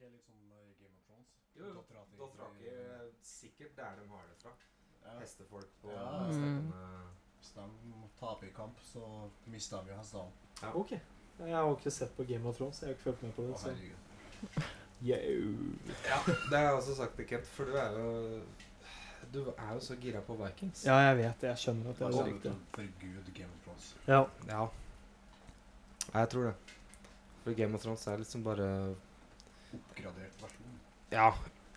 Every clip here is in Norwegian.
ikke liksom i Game of Thrones? Jo, jo. Dattera til- Dothraki er sikkert der de har det fra. Ja. Hestefolk på Ja. steppene. Hvis de taper i kamp, så mister de jo hestene. Ok. Jeg har ikke sett på Game of Thrones. Jeg har ikke fulgt med på det. Å, Så. Ja, det har jeg også sagt til Kent, for du er jo Du er jo så gira på Vikings. Ja, jeg vet det. Jeg skjønner at det er Altså, riktig. For gud, Game of Thrones. Ja. Ja. Ja, Jeg tror det. For Game of Thrones er liksom bare Oppgradert versjon. Ja,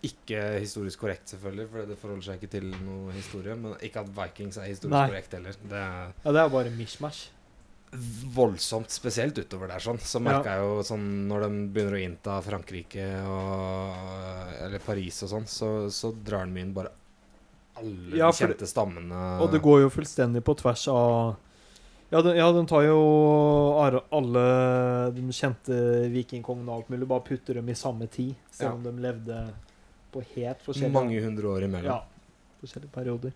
ikke historisk korrekt, selvfølgelig, for det forholder seg ikke til noe historie. Men ikke at Vikings er historisk Nei. korrekt heller. Det er ja, det er bare mishmash. voldsomt, spesielt utover der. sånn Så Ja. jeg jo sånn når de begynner å innta Frankrike og Eller Paris og sånn, så, så drar de inn bare alle Ja, de kjente stammene. Og det går jo fullstendig på tvers av Ja, den, ja, den tar jo alle de kjente vikingkongene og alt mulig, bare putter dem i samme tid, selv Ja. om de levde på helt forskjellige mange hundre år imellom. Ja. Forskjellige perioder.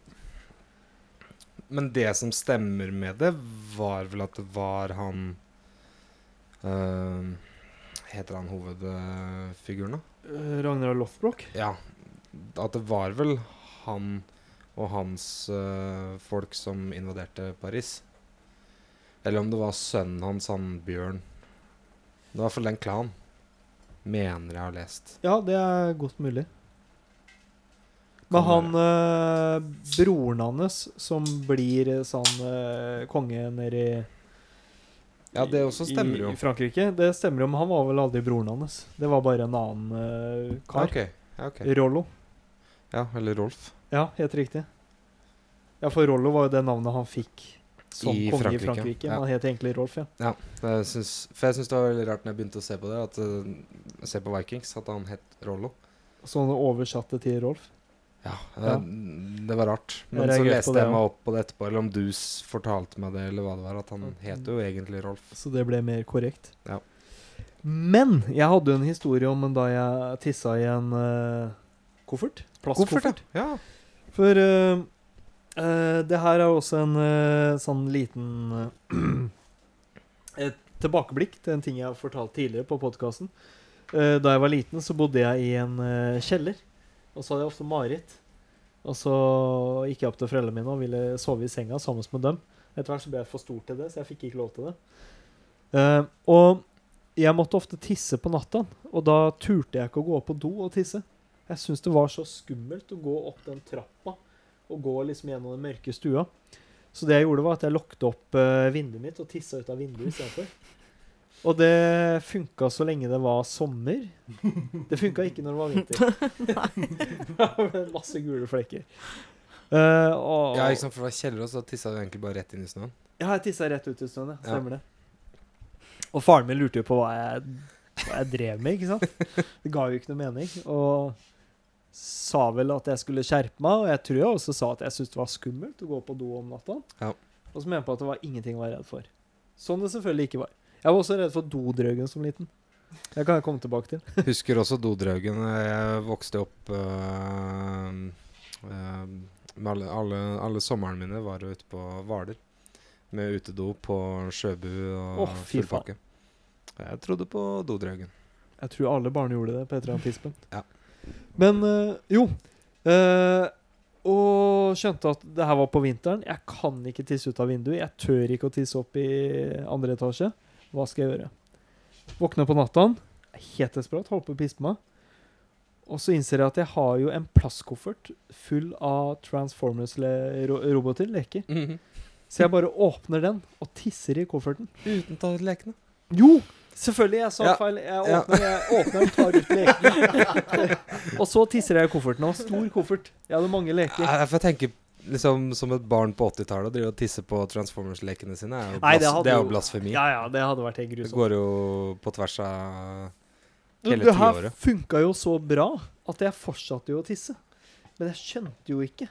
Men det som stemmer med det, var vel at det var han øh, Heter han hovedfiguren, da? Eh, Ragnar Lothbrok? Ja. At det var vel han og hans øh, folk som invaderte Paris. Eller om det var sønnen hans, han Bjørn. Det var i hvert fall den klanen. Mener jeg har lest. Ja, det er godt mulig. Men han eh, broren hans som blir eh, sånn eh, konge nede i Ja, det også stemmer jo. I, Frankrike. Det stemmer jo, men han var vel aldri broren hans. Det var bare en annen eh, kar. Okay. Okay. Rollo. Ja, eller Rolf. Ja, helt riktig. Ja, for Rollo var jo det navnet han fikk som I konge Frankrike, i Frankrike. ja. Men han het egentlig Rolf, ja. Jeg synes, for jeg syns det var veldig rart når jeg begynte å se på det, at uh, se på Vikings, at han het Rollo. Så han oversatte til Rolf. Ja, Ja. Det var rart. Men så leste jeg meg opp på det etterpå, eller om du fortalte meg det, eller hva det var, at han Mm. het jo egentlig Rolf. Så det ble mer korrekt. Ja. Men jeg hadde en historie om da jeg tissa i en uh, koffert. Plastkoffert. ja. For eh, eh, det her er også en uh, sånn liten uh, tilbakeblikk til en ting jeg har fortalt tidligere på podkasten. da jeg var liten, så bodde jeg i en kjeller. Og så hadde jeg ofte mareritt. Og så gikk jeg opp til foreldrene mine og ville sove i senga sammen med dem. Etter hvert så ble jeg for stor til det, så jeg fikk ikke lov til det. Og jeg måtte ofte tisse på natta, og da turte jeg ikke å gå opp på do og tisse. Jeg syntes det var så skummelt å gå opp den trappa og gå liksom gjennom den mørke stua. Så det jeg gjorde, var at jeg lukket opp uh, vinduet mitt og tissa ut av vinduet istedenfor. Og det funka så lenge det var sommer. Det funka ikke når det var vinter. Masse gule flekker. Uh, og, ja, ikke sant, for det var kjeller, og så tissa du egentlig bare rett inn i snøen. Ja, jeg tissa rett ut i snøen, ja. Ja. Stemmer det. Og faren min lurte jo på hva jeg, hva jeg drev med, ikke sant? Det ga jo ikke noe mening. Og sa vel at jeg skulle skjerpe meg, og jeg tror jeg også sa at jeg syntes det var skummelt å gå på do om natta. Ja. Og så mente jeg på at det var ingenting å være redd for. Sånn det selvfølgelig ikke var. Jeg var også redd for dodrøgen som liten. Det kan jeg komme tilbake til. Husker også Dodraugen. Jeg vokste opp øh, øh, med alle, alle, alle somrene mine var ute på Hvaler. Med utedo på Sjøbu og fy full pakke. Jeg trodde på Dodraugen. Jeg tror alle barn gjorde det på et eller annet tidspunkt. Ja. Men øh, jo øh, Og skjønte at det her var på vinteren. Jeg kan ikke tisse ut av vinduet. Jeg tør ikke å tisse opp i andre etasje. Hva skal jeg gjøre? Våkner på natta, helt desperat, holder på å pisse på meg. Og så innser jeg at jeg har jo en plastkoffert full av Transformers-roboter, leker. Så jeg bare åpner den og tisser i kofferten. Uten toalettlekene. Jo! Selvfølgelig, jeg sa Ja. feil. Jeg åpner, jeg åpner og tar ut lekene. og så tisser jeg i kofferten. Og stor koffert. Jeg hadde mange leker. Jeg tenker liksom som et barn på 80-tallet og drive og tisse på Transformers-lekene sine. Er jo Nei, det det er jo blasfemi. Ja, ja, det hadde vært helt Det går jo på tvers av hele tiåret. det her funka jo så bra at jeg fortsatte jo å tisse. Men jeg skjønte jo ikke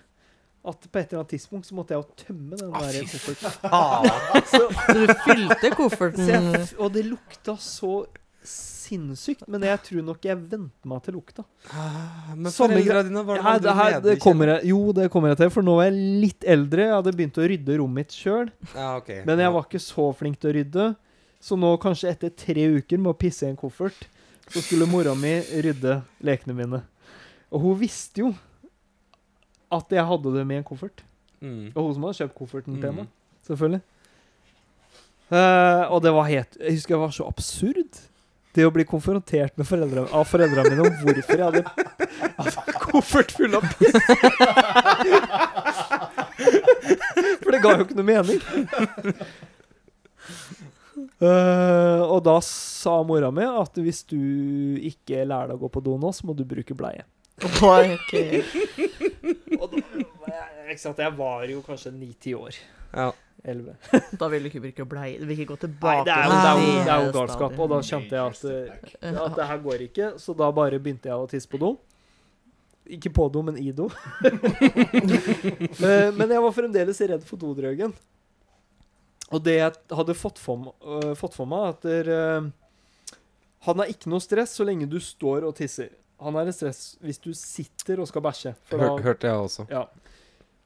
at på et eller annet tidspunkt så måtte jeg jo tømme den Ah, der kofferten. faen! Så du fylte Så kofferten jeg, og det lukta så sinnssykt. Men jeg tror nok jeg vente meg til lukta. Ah, Men foreldra dine var Ja, det her, det kommer jeg, jo, det kommer jeg til, for nå var jeg litt eldre. Jeg hadde begynt å rydde rommet mitt sjøl. ah, okay. Men jeg var ikke så flink til å rydde. Så nå, kanskje etter tre uker med å pisse i en koffert, så skulle mora mi rydde lekene mine. Og hun visste jo at jeg hadde dem i en koffert. Mm. Og hun som hadde kjøpt kofferten til Mm. meg. Selvfølgelig. Uh, og det var helt Jeg husker det var så absurd. Det å bli konfrontert med foreldre, av foreldrene mine om hvorfor jeg hadde hadde koffert full av piss. For det ga jo ikke noe mening. Uh, og da sa mora mi at hvis du ikke lærer deg å gå på do nå, så må du bruke bleie. Oi, ok. Og da, ikke sant, jeg var jo kanskje ni-ti år. Ja. Elleve. Da vil du ikke bruke bleie. Du vil ikke gå Nei, det er jo, det er jo, det er jo galskap. Og da kjente jeg at, at det her går ikke, så da bare begynte jeg å tisse på do. Ikke på do, men i do. Men jeg var fremdeles redd for dodrøgen. Og det jeg hadde fått for, øh, fått for meg, at der, uh, han har ikke noe stress så lenge du står og tisser. Han er en stress hvis du sitter og skal bæsje. Hør, hørte jeg også. ja.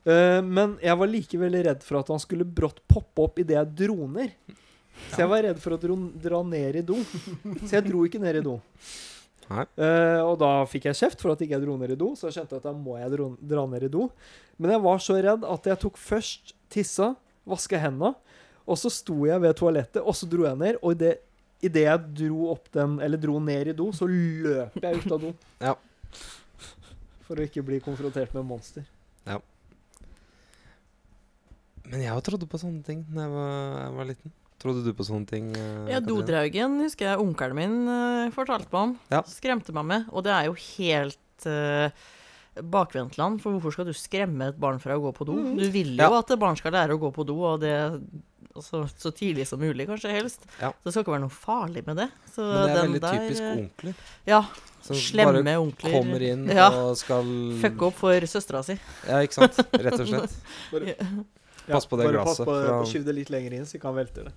Uh, men jeg var likevel redd for at han skulle brått poppe opp idet jeg dro ned. Så jeg var redd for å dro, dra ned i do. Så jeg dro ikke ned i do. Eh, og da fikk jeg kjeft for at ikke jeg dro ned i do, så jeg skjønte at da må jeg dro, dra ned i do. Men jeg var så redd at jeg tok først tissa, vaska henda, og så sto jeg ved toalettet, og så dro jeg ned. Og idet idet jeg dro opp den, eller dro ned i do, så løp jeg ut av do. Ja. For å ikke bli konfrontert med monster. Men jeg trodde på sånne ting da jeg var, jeg var liten. Trodde du på sånne ting? eh, Ja, dodraugen husker jeg onkelen min uh, fortalte meg om. Ja. Skremte meg med. Og det er jo helt uh, bakvendtland, for hvorfor skal du skremme et barn fra å gå på do? Mm. Du vil jo Ja. at barn skal lære å gå på do, og det altså, så tidlig som mulig, kanskje helst. Ja. Så det skal ikke være noe farlig med det. Så Men det er den veldig der, typisk eh, onkler. Ja. Som Slemme bare onkler. kommer inn Ja. og skal Fucke opp for søstera si. Ja, ikke sant? Rett og slett. Pass på det bare glasset, Pass på, å skyve Skyv det litt lenger inn, så ikke han velter det.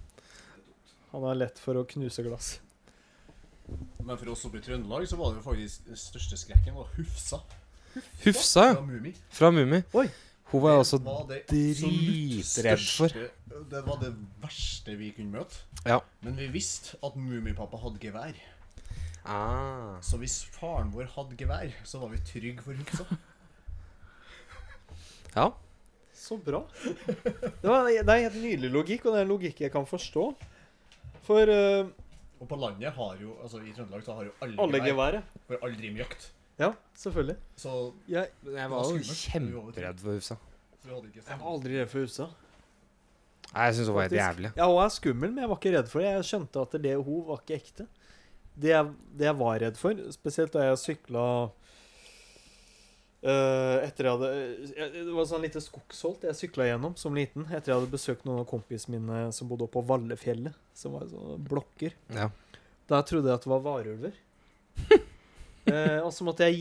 Han har lett for å knuse glass. Men for oss oppe i Trøndelag så var det jo faktisk den største skrekken var Hufsa. Hufsa Fra Mummi. fra Mummi. Hun var jeg også dritredd for. Det var det verste vi kunne møte. Ja. Men vi visste at Mummipappa hadde gevær. Ah. Så hvis faren vår hadde gevær, så var vi trygge for huksa. Ja. Så bra. Det, var, det er helt nydelig logikk, og det er en logikk jeg kan forstå. For uh, Og på landet har jo Altså i Trøndelag så har jo alle, alle gevær. geværet. For alle driver med jakt. Ja, selvfølgelig. Så Jeg, jeg var var jo kjemperedd for Hufsa. jeg var aldri redd for husa. Nei, Jeg syns hun var helt jævlig. Ja, hun er skummel, men jeg var ikke redd for det. Jeg skjønte at det hun var ikke ekte. Det jeg, det jeg var redd for, spesielt da jeg sykla Uh, etter jeg hadde jeg, Det var sånn lite skogsholt jeg sykla gjennom som liten. Etter jeg hadde besøkt noen av kompisene mine som bodde oppe på Vallefjellet. Som var sånne blokker. Ja. Da trodde jeg at det var varulver. uh, og så måtte jeg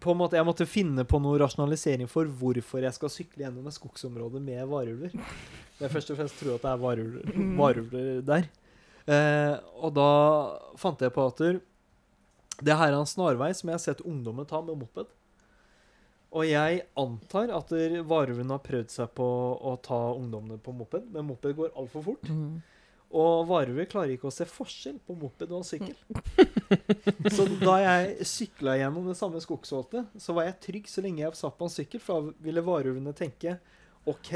på en måte, Jeg måtte finne på noe rasjonalisering for hvorfor jeg skal sykle gjennom et skogsområde med varulver. Jeg først og fremst tror at det er varulver, varulver der. Eh, og da fant jeg på at det her er en snarvei som jeg har sett ungdommen ta med moped. Og jeg antar at varulvene har prøvd seg på å ta ungdommene på moped, men moped går altfor fort. Mm. Og Varve klarer ikke å se forskjell på moped og sykkel. så da jeg sykla gjennom det samme skogsholtet, så var jeg trygg så lenge jeg satt på en sykkel, for da ville varulvene tenke OK,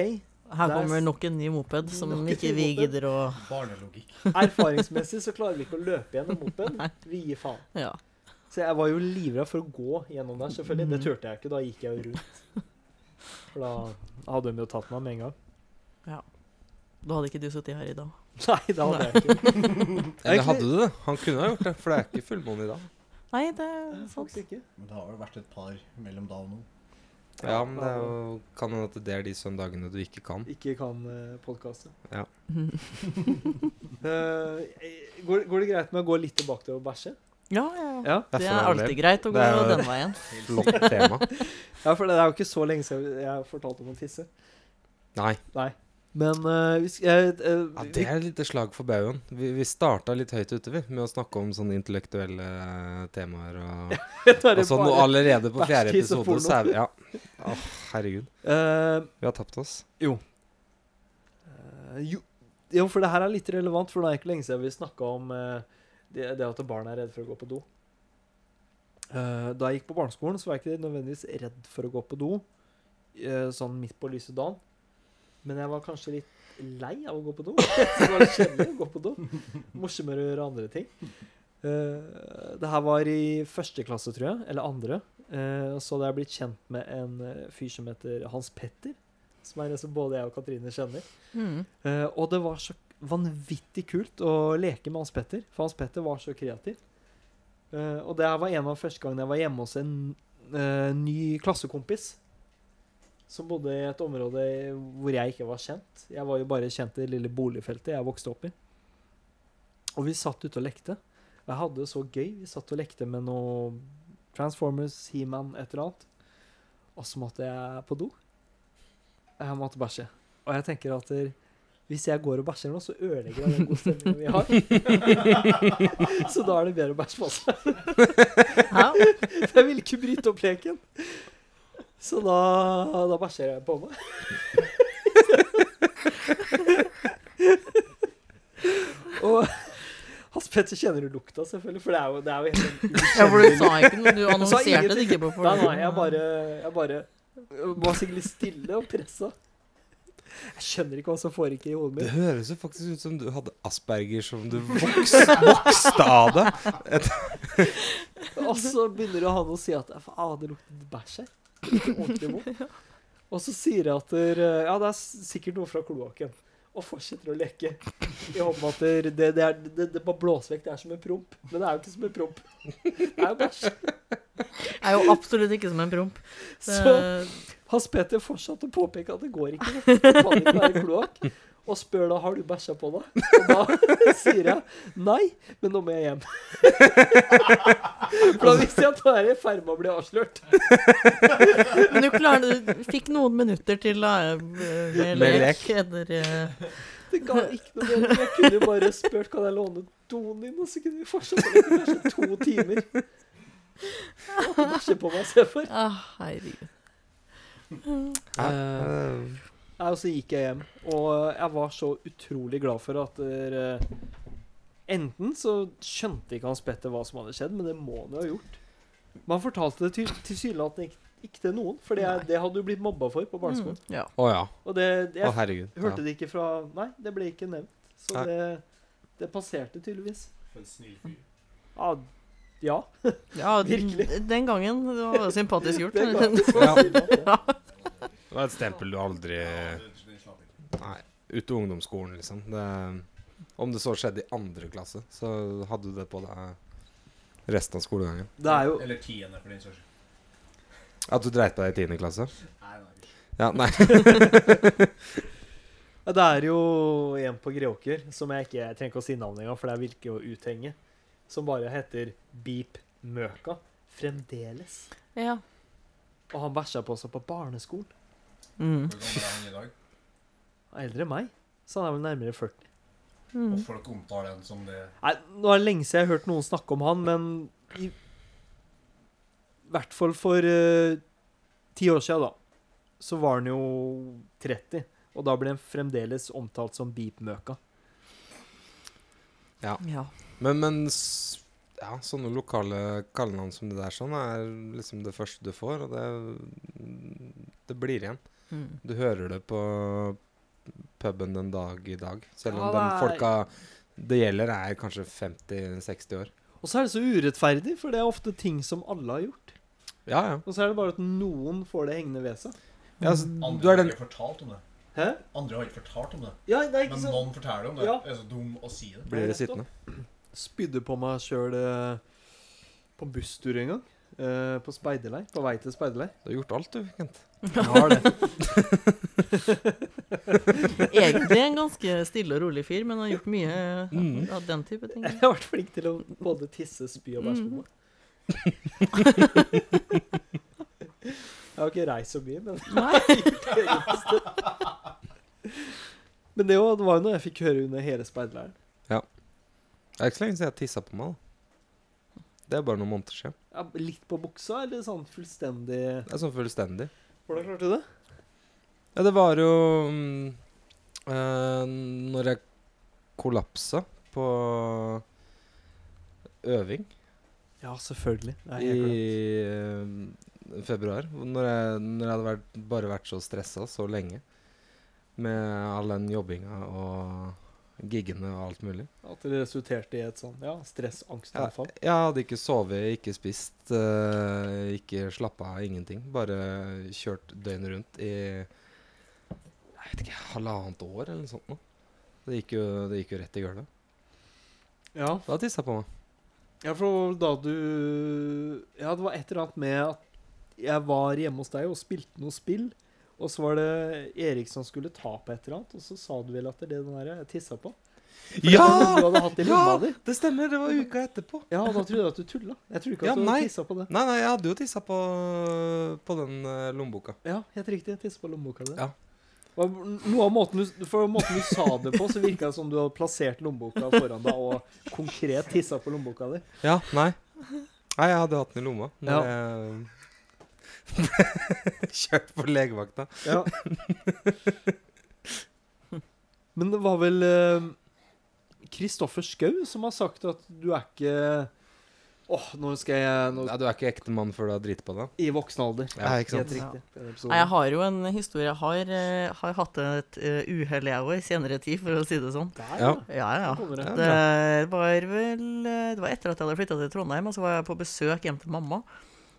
Her er kommer nok en ny moped som ikke vi gidder å barnelogikk. erfaringsmessig så klarer vi ikke å løpe gjennom moped. Vi gir faen. Ja. Så jeg var jo livredd for å gå gjennom der, selvfølgelig. Det turte jeg ikke. Da gikk jeg jo rundt. For da hadde de jo tatt meg med en gang. Da hadde ikke du sittet her i dag. Nei, det hadde jeg ikke. Eller hadde du det? Han kunne ha gjort det, for det er ikke fullmåne i dag. Nei, det er sant. Faktisk ikke. Men det har vel vært et par mellom da og nå. Ja, men det er jo, kan hende at det er de søndagene du ikke kan. Ikke kan uh, podkaste. Ja. Eh, går, går det greit med å gå litt tilbake til å bæsje? Ja, ja. Ja. Det er alltid greit å Det gå er jo- den veien. Flott tema. ja, for det er jo ikke så lenge siden jeg fortalte om å tisse. Nei. Nei. Men uh, hvis, sk- jeg, eh, Ja, det er et lite slag for baugen. Vi, vi starta litt høyt ute, vi, med å snakke om sånne intellektuelle eh, temaer. Og, og sånn, nå allerede på fjerde episode så er vi Ja. Oh, herregud. Uh, Vi har tapt oss. Eh, jo, jo, for det her er litt relevant, for det er ikke lenge siden vi snakka om eh, Det, det at barn er redd for å gå på do. Eh, da jeg gikk på barneskolen, så var jeg ikke nødvendigvis redd for å gå på do eh, sånn midt på lyse dagen. Men jeg var kanskje litt lei av å gå på do. så det var litt kjedelig å gå på do. Morsommere å gjøre andre ting. Uh, det her var i første klasse, tror jeg. Eller andre. Uh, så hadde jeg blitt kjent med en eh, fyr som heter Hans Petter. Som er en som både jeg og Katrine kjenner. Mm. Uh, og det var så vanvittig kult å leke med Hans Petter, for Hans Petter var så kreativ. Uh, og det var en av første gangene jeg var hjemme hos en uh, ny klassekompis. Som bodde i et område hvor jeg ikke var kjent. Jeg var jo bare kjent i det lille boligfeltet jeg vokste opp i. Og vi satt ute og lekte. Jeg hadde det så gøy. Vi satt og lekte med noe Transformers, He-Man, et eller annet. Og så måtte jeg på do. Jeg måtte bæsje. Og jeg tenker at der, hvis jeg går og bæsjer nå, så ødelegger jeg den gode stemningen vi har. så da er det bedre å bæsje på seg. Jeg vil ikke bryte opp leken. Så da, da bæsjer jeg på meg. og Hans Petter kjenner du lukta, selvfølgelig, for det er jo, det er jo helt sånn ja, for du sa ikke noe. Du annonserte det ikke på Nei, forhånd. nei, jeg bare, jeg bare var sikkert litt stille og pressa. Jeg skjønner ikke hva som foregikk i hodet Det høres jo faktisk ut som du hadde asperger som du voks, vokste av det. Og så begynner han å si at faen, det lukter bæsj her. Det ordentlig vondt. Og så sier jeg at der, ja, det er sikkert noe fra kloakken. Og fortsetter å leke. I håp om at der, det, det, er, det, det bare blåser vekk. Det er som en promp. Men det er jo ikke som en promp. Det er jo bæsj. er jo absolutt ikke som en promp. Så Hans Peter fortsatte å påpeke at det går ikke. Det kan ikke være kloakk. Og spør da har du bæsja på deg. Og da sier jeg nei, men nå må jeg hjem. For da visste jeg at da er jeg i ferd med å bli avslørt. men du klarte Du fikk noen minutter til da, eh, med Med lek. Etter, eh, Det ga ikke noe mening. Jeg kunne jo bare spurt kan jeg låne doen din, og så kunne vi fortsatt leke kanskje to timer. Bæsje på meg istedenfor. ah, herregud. Eh, Nei, Og så gikk jeg hjem, og jeg var så utrolig glad for at dere Enten så skjønte ikke Hans Petter hva som hadde skjedd, men det må han jo ha gjort. Man fortalte det til- tilsynelatende ikke, ikke til noen, for det, det hadde du blitt mobba for på barneskolen. Mm, ja. Å ja. Og det, jeg herregud. hørte det ikke fra Nei, det ble ikke nevnt. Så Nei. det, det passerte tydeligvis. For en snill fyr. Ja, ja. ja, Virkelig. den gangen. Det var sympatisk gjort. den gangen, Ja. Det var et stempel du aldri. Nei, ute ungdomsskolen, liksom. Det, om det så skjedde i andre klasse, så hadde du det på deg resten av skolegangen. Det er jo Eller tiende, for din saks skyld. At du dreit på deg i tiende klasse? Nei, nei. Ja, nei. Det er jo en på Greåker som jeg ikke jeg trenger ikke å si navnet engang, for det virker å uthenge, som bare heter Beep Møka. Fremdeles. Ja. Og han bæsja på seg på barneskolen. Mm. I Eldre enn meg. Så han er vel nærmere 40. Mm. Og folk omtaler han som det Nei, Nå er det lenge siden jeg har hørt noen snakke om han, men i hvert fall for eh, ti år siden, da, så var han jo 30. Og da ble han fremdeles omtalt som Beep Møka. ja. Men, men ja, sånne lokale kallenavn som det der sånn, er liksom det første du får, og det, det blir igjen. Mm. Du hører det på puben den dag i dag. Selv om Ja, de er- folka det gjelder, er kanskje 50-60 år. Og så er det så urettferdig, for det er ofte ting som alle har gjort. Ja, ja. Og så er det bare at noen får det hengende ved seg. ja altså, Andre du er har ikke fortalt om det. Hæ? Andre har ikke fortalt om det. Ja, det er ikke Men så... noen forteller om det. Ja. Det er så dum å si det. Blir det sittende? Spydde på meg sjøl på busstur en gang. Eh, på speiderleir. På vei til speiderleir. Du har gjort alt, du, Kent. Jeg har det. Egentlig en ganske stille og rolig fyr, men har gjort mye Mm. av den type ting. Jeg har vært flink til å både tisse, spy og bæsje på meg. Jeg har ikke reist så mye, men det. Men det, var- jo noe jeg fikk høre under hele speiderleiren. Det er ikke så lenge siden jeg tissa på meg. da. Det er bare noen måneder siden. Ja, litt på buksa, eller sånn fullstendig Det er sånn fullstendig. Hvordan klarte du det? Ja, det var jo mm, eh, Når jeg kollapsa på øving Ja, selvfølgelig. Det er i eh, februar. Når jeg, når jeg hadde vært, bare vært så stressa så lenge med all den jobbinga og giggene og alt mulig. At det resulterte i et sånn ja, stress-angstanfall. Jeg hadde ikke sovet, ikke spist, uh, ikke slappa av, ingenting. Bare kjørt døgnet rundt i jeg vet ikke, halvannet år eller noe sånt. Nå. Det, gikk jo, det gikk jo rett i gulvet. Ja. Da tissa jeg på meg. ja, for da du Ja, det var et eller annet med at jeg var hjemme hos deg og spilte noe spill. Og så var det Erik som skulle ta på et eller annet, og så sa du vel at det er det den der jeg tissa på? For det ja, du lomma di. Det stemmer! Det var uka etterpå. Ja, da trodde jeg at du tulla. Jeg trodde ikke Ja, at du nei. tissa på det. Nei, nei, jeg hadde jo tissa på, på den eh, lommeboka. Ja, helt riktig. Jeg tissa på lommeboka di. Ja. Noe av måten du, for måten du sa det på, så virka det som du hadde plassert lommeboka foran deg og konkret tissa på lommeboka di. Ja, nei. Nei, jeg hadde hatt den i lomma når Ja. jeg kjørte på legevakta. Ja. Men det var vel Kristoffer Schou som har sagt at du er ikke Åh, nå skal jeg nå, Nei, du er ikke ekte mann før du har driti på deg? I voksen alder. Ja, ikke sant? Helt riktig. Nei, jeg har jo en historie. Jeg har, uh, har hatt et uh, uhell jeg òg, i senere tid, for å si det sånn. Der, Ja. Ja, ja. Det. Det var vel eh, Det var etter at jeg hadde flytta til Trondheim, og så var jeg på besøk hjem til mamma.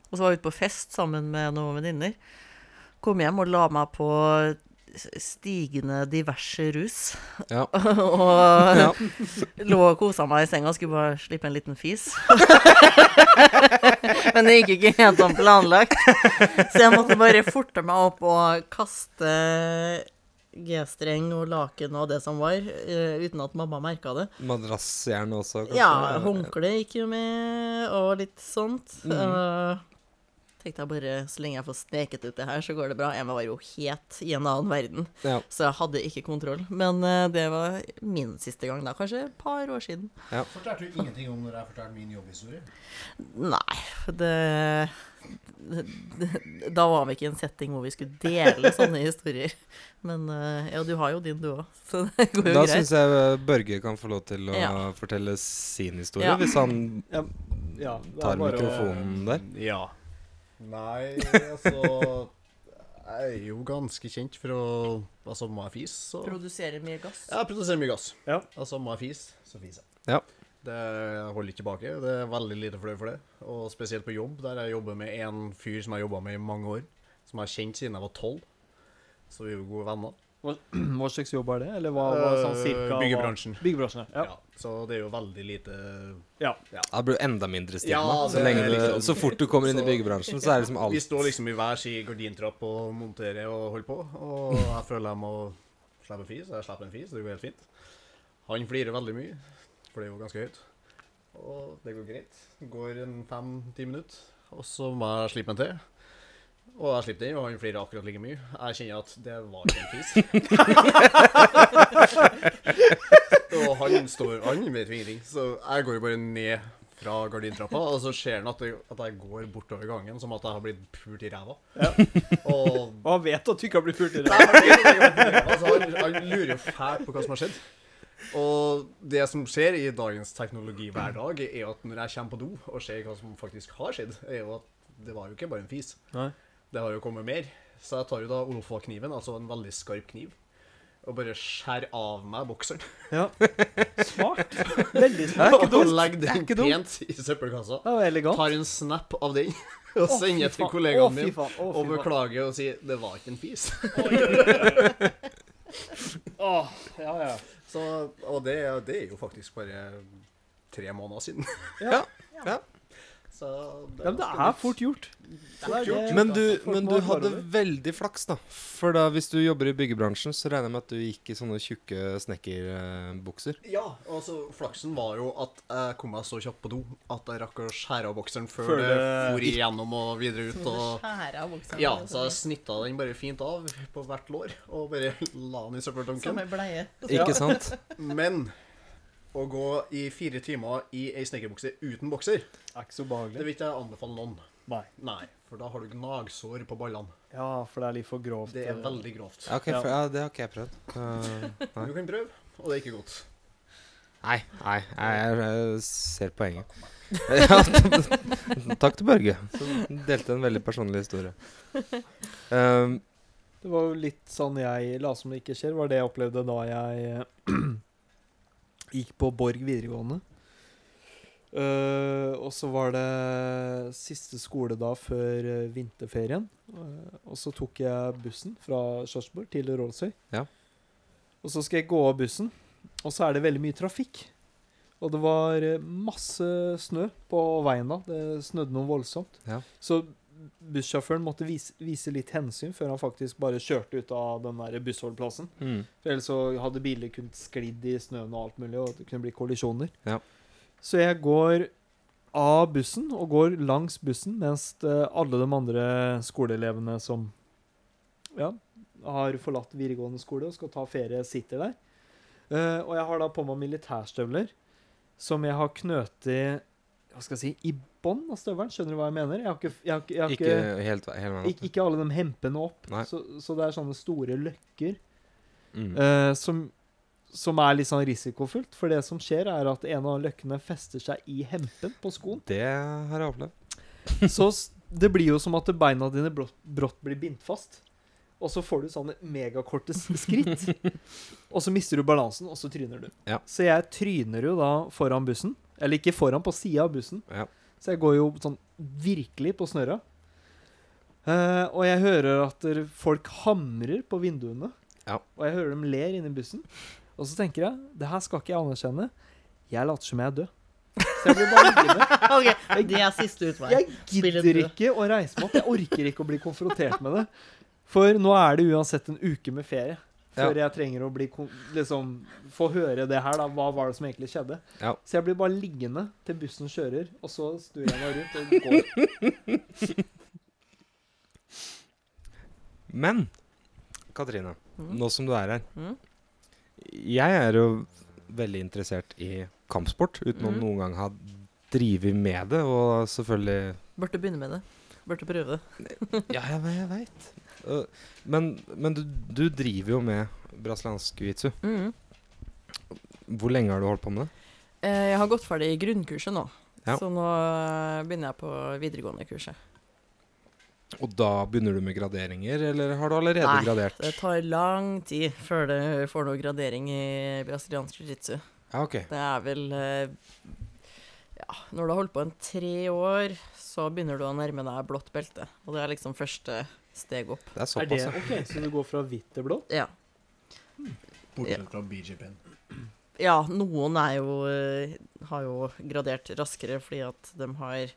Og så var jeg ute på fest sammen med noen venninner. Kom hjem og la meg på stigende diverse rus. Ja. og Ja. lå og kosa meg i senga, skulle bare slippe en liten fis. Men det gikk ikke helt som planlagt. Så jeg måtte bare forte meg opp og kaste G-streng og laken og det som var, eh, uten at mamma merka det. Madrassjern også, kanskje? Ja, håndkle gikk jo med, og litt sånt. Mm. Eh, tenkte jeg bare, så lenge jeg får sneket ut det her, så går det bra. Jeg var jo helt i en annen verden, Ja. så jeg hadde ikke kontroll. Men uh, det var min siste gang da, kanskje et par år siden. Fortalte du ingenting om når jeg fortalte min jobbhistorie? Nei, det, det Da var vi ikke i en setting hvor vi skulle dele sånne historier. Men eh, ja, du har jo din, du òg, så det går jo Da greit. syns jeg eh, Børge kan få lov til å Ja. fortelle sin historie, Ja. hvis han Ja, ja, det tar mikrofonen der. Ja. Nei, altså Jeg er jo ganske kjent for å Altså, må jeg fise, så Produserer mye gass. Jeg produserer mye gass. Ja. Altså, må jeg fise, så fiser jeg. Ja. Det jeg holder ikke tilbake. Det er veldig lite fløy for det. Og spesielt på jobb, der jeg jobber med en fyr som jeg har jobba med i mange år. Som jeg har kjent siden jeg var tolv. Så vi er jo gode venner. Hva, hva slags jobb er det? Eller hva, hva sånn cirka Byggebransjen. hva- Byggebransjen. Ja. Ja. Så det er jo veldig lite Ja. Da blir enda mindre stigma. Ja, så, lenge du, liksom- så fort du kommer inn i byggebransjen, så er det liksom alt Vi står liksom i hver sin gardintrapp og monterer og holder på. Og jeg føler jeg må slippe en fis. Jeg slipper en fis, det går helt fint. Han flirer veldig mye, for det er jo ganske høyt. Og det går greit. Det går en fem-ti minutter, og så må jeg slippe en til. Og jeg slipper den, og han flirer akkurat like mye. Jeg kjenner at det var ikke en fis. og han står Han vet jo ingenting, så jeg går jo bare ned fra gardintrappa, og så ser han at, jeg- at jeg går bortover gangen som at jeg har blitt pult i ræva. Og Og han vet at du ikke har blitt pult i ræva. altså, han, han lurer jo fælt på hva som har skjedd. Og det som skjer i dagens teknologi hver dag, er at når jeg kommer på do og ser hva som faktisk har skjedd, er jo at det var jo ikke bare en fis. Nei. Det har jo kommet mer. Så jeg tar jo da Olofva-kniven, altså en veldig skarp kniv, og bare skjærer av meg bokseren. Ja. Smart. Veldig Det smart. Og legger er den pent i søppelkassa. Ja, elegant. Tar en snap av den og sender til kollegaen Å, min. Å, Og beklager og sier 'det var ikke en fis'. Åh, ja, ja. Så, og det, er- det er jo faktisk bare tre måneder siden. Ja. Ja. Så det, ja, men det er fort gjort. Det er det- Men du, men du hadde veldig flaks, da. For da, hvis du jobber i byggebransjen, så regner jeg med at du gikk i sånne tjukke snekkerbukser. Ja, altså flaksen var jo at jeg kom meg så kjapt på do at jeg rakk å skjære av bokseren før, Før det for igjennom og videre ut. Og, ja, så jeg snitta den bare fint av på hvert lår og bare la den i Som ei bleie. Ikke sant? Men å gå i fire timer i ei snekkerbukse uten bokser, er ikke så behagelig. det vil ikke jeg anbefale noen. Nei. Nei, for da har du gnagsår på ballene. Ja, for det er litt for grovt. Det er eh. veldig grovt. Ja, okay, for, ja, det har ikke jeg prøvd. Uh. Du kan prøve, og det er ikke godt. Nei, nei, jeg, jeg ser poenget. Ja, takk til Børge, som delte en veldig personlig historie. Um, Det var jo litt sånn jeg la som det ikke skjer, var det jeg opplevde da jeg gikk på Borg videregående. Uh, og så var det siste skoledag før uh, vinterferien. Uh, og så tok jeg bussen fra Sarpsborg til Rålsøy. Ja. Og så skal jeg gå av bussen, og så er det veldig mye trafikk. Og det var masse snø på veien da. Det snødde noe voldsomt. Ja. Så bussjåføren måtte vise, vise litt hensyn før han faktisk bare kjørte ut av den der bussholdeplassen. mm, For ellers så hadde biler kunnet sklidd i snøen og alt mulig, og det kunne bli kollisjoner. Ja. Så jeg går av bussen og går langs bussen, mens alle de andre skoleelevene som ja, har forlatt videregående skole og skal ta ferie, sitter der. Uh, og jeg har da på meg militærstøvler som jeg har knøtet hva skal jeg si, i bånn av støvelen. Skjønner du hva jeg mener? Jeg har ikke, jeg har, jeg har ikke helt, helt ikke alle de hempene opp. Så, så det er sånne store løkker Mm. uh, som, som er litt sånn risikofullt. For det som skjer, er at en av løkkene fester seg i hempen på skoen. Det har jeg opplevd. Så det blir jo som at beina dine brått, brått blir bindt fast. Og så får du sånne megakorte skritt. og så mister du balansen, og så tryner du. Ja. Så jeg tryner jo da foran bussen. Eller ikke foran, på sida av bussen. Ja. Så jeg går jo sånn virkelig på snørra. Eh, og jeg hører at folk hamrer på vinduene. Ja. Og jeg hører dem ler inni bussen. Og så tenker jeg det her skal ikke jeg anerkjenne. Jeg later som jeg er død. Så jeg blir bare liggende. okay, det er siste utvei. Jeg gidder ikke å reise meg opp. Jeg orker ikke å bli konfrontert med det. For nå er det uansett en uke med ferie. Før jeg trenger å bli liksom, få høre det her. da, Hva var det som egentlig skjedde? Ja. Så jeg blir bare liggende til bussen kjører, og så snur jeg meg rundt og går. Men Katrine, Mm. nå som du er her Mm. Jeg er jo veldig interessert i kampsport, uten å Mm. noen gang ha drevet med det. Og selvfølgelig Burde begynne med det. Burde prøve det. Ja, jeg, jeg veit. Men, men du, du driver jo med brasiliansk jiu-jitsu. Mm. Hvor lenge har du holdt på med det? Eh, Jeg har gått ferdig i grunnkurset nå, Ja. så nå eh, begynner jeg på videregående kurset. Og da begynner du med graderinger, eller har du allerede Nei, gradert? Det tar lang tid før du får noe gradering i brasiliansk jiu-jitsu. Ja, okay. Det er vel eh, Ja, når du har holdt på en tre år, så begynner du å nærme deg blått belte. Og det er liksom første steg opp. Det er Er det såpass, ja. ok? Så du går fra hvitt til blått? Ja. Bortsett fra BJP-en. Ja, noen er jo eh, har jo gradert raskere fordi at de har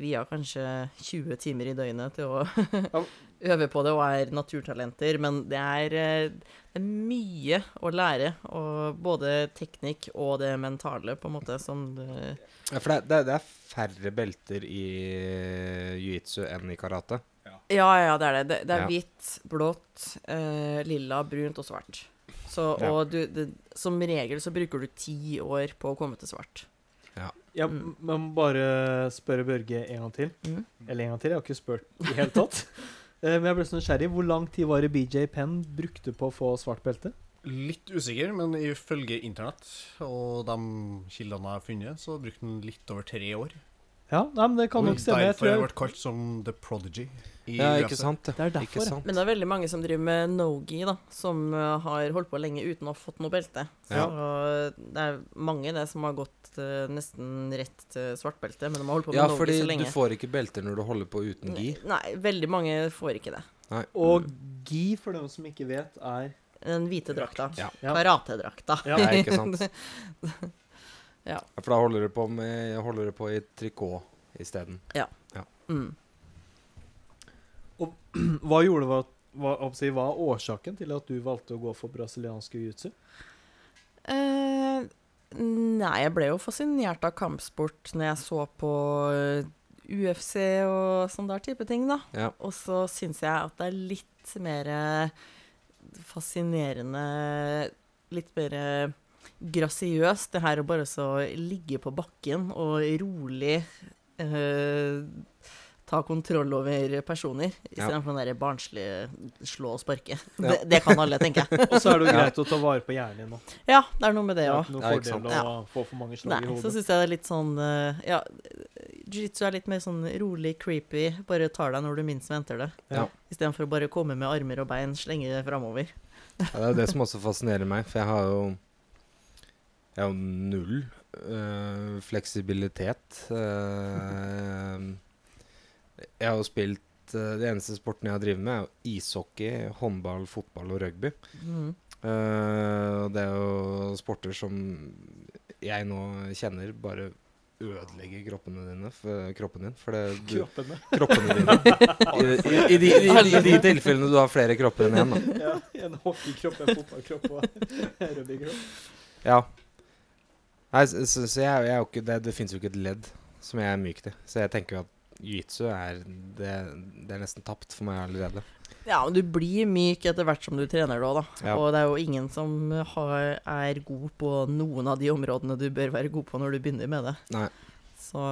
via kanskje 20 timer i døgnet til å øve på det og er naturtalenter. Men det er, eh, det er mye å lære, og både teknikk og det mentale, på en måte, som det, ja for det, det, det er færre belter i jiu-jitsu enn i karate. Ja, ja, det er det. Det, det er Ja. hvitt, blått, eh, lilla, brunt og svart. Så, Ja. og du, det, som regel så bruker du ti år på å komme til svart. Jeg Mm. må bare spørre Børge en gang til. Mm. Eller en gang til, jeg har ikke spurt i det hele tatt. Eh, Men jeg ble så nysgjerrig. Hvor lang tid var det BJ Penn brukte på å få svart belte? Litt usikker, men ifølge internett og de kildene jeg har funnet, så brukte den litt over tre år. Ja, nei, men det kan nok stemme. Jeg Derfor har tror jeg vært kalt som The Prodigy i Ja, ikke sant? det er derfor. sant? Men det er veldig mange som driver med no-gi, da, som eh, har holdt på lenge uten å ha fått noe belte. Så Ja. det er mange det som har gått uh, nesten rett til svartbelte, men de har holdt på med Ja, no-gi fordi du får ikke belter når du holder på uten gi. Nei, veldig mange får ikke det. Nei. Og gi, for dem som ikke vet, er Den hvite drakta. Ja. Ja. Karatedrakta. Ja. Nei, ikke sant? Ja. For da holder du på, med, holder du på i trikot isteden. Mm. Hva gjorde hva, hva, hva, hva er årsaken til at du valgte å gå for brasiliansk jiu-jitsu? Eh, nei, jeg ble jo fascinert av kampsport når jeg så på eh, UFC og sånn der type ting, da. Ja. Og så syns jeg at det er litt mer fascinerende Litt mer grasiøst, det her å bare så ligge på bakken og rolig eh, ta kontroll over personer, Ja. istedenfor den der barnslige slå og sparke. Ja. Det, det kan alle, tenker jeg. Og så er det jo Ja. greit å ta vare på hjernen din òg. Ja, det er noe med Det det er òg. ikke noe fordel å få for mange slag Nei, i så hodet. syns jeg det er litt sånn eh, Ja, jiu-jitsu er litt mer sånn rolig, creepy. Bare tar deg når du minst venter det. Ja. Istedenfor å bare komme med armer og bein, slenge det framover. Ja, det er det som også fascinerer meg, for jeg har jo Jeg har null øh, fleksibilitet. Uh, jeg har jo spilt Det De eneste sporten jeg har drevet med, er jo ishockey, håndball, fotball og rugby. Mm. Uh, det er jo sporter som jeg nå kjenner bare ødelegger kroppene dine for, kroppen din. For det, du, Kroppene. kroppene dine. I, i, i, de, i, de, I de tilfellene du har flere kropper enn én, da. Ja, en hockeykropp, en fotballkropp og en rugbykropp. Ja. Nei, så, så, så jeg, jeg er jo ikke Det, det fins jo ikke et ledd som jeg er myk til. Så jeg tenker jo at jiu-jitsu er det, det er nesten tapt for meg allerede. Ja, men du blir myk etter hvert som du trener det òg, da. Ja. Og det er jo ingen som har, er god på noen av de områdene du bør være god på når du begynner med det. Nei. Så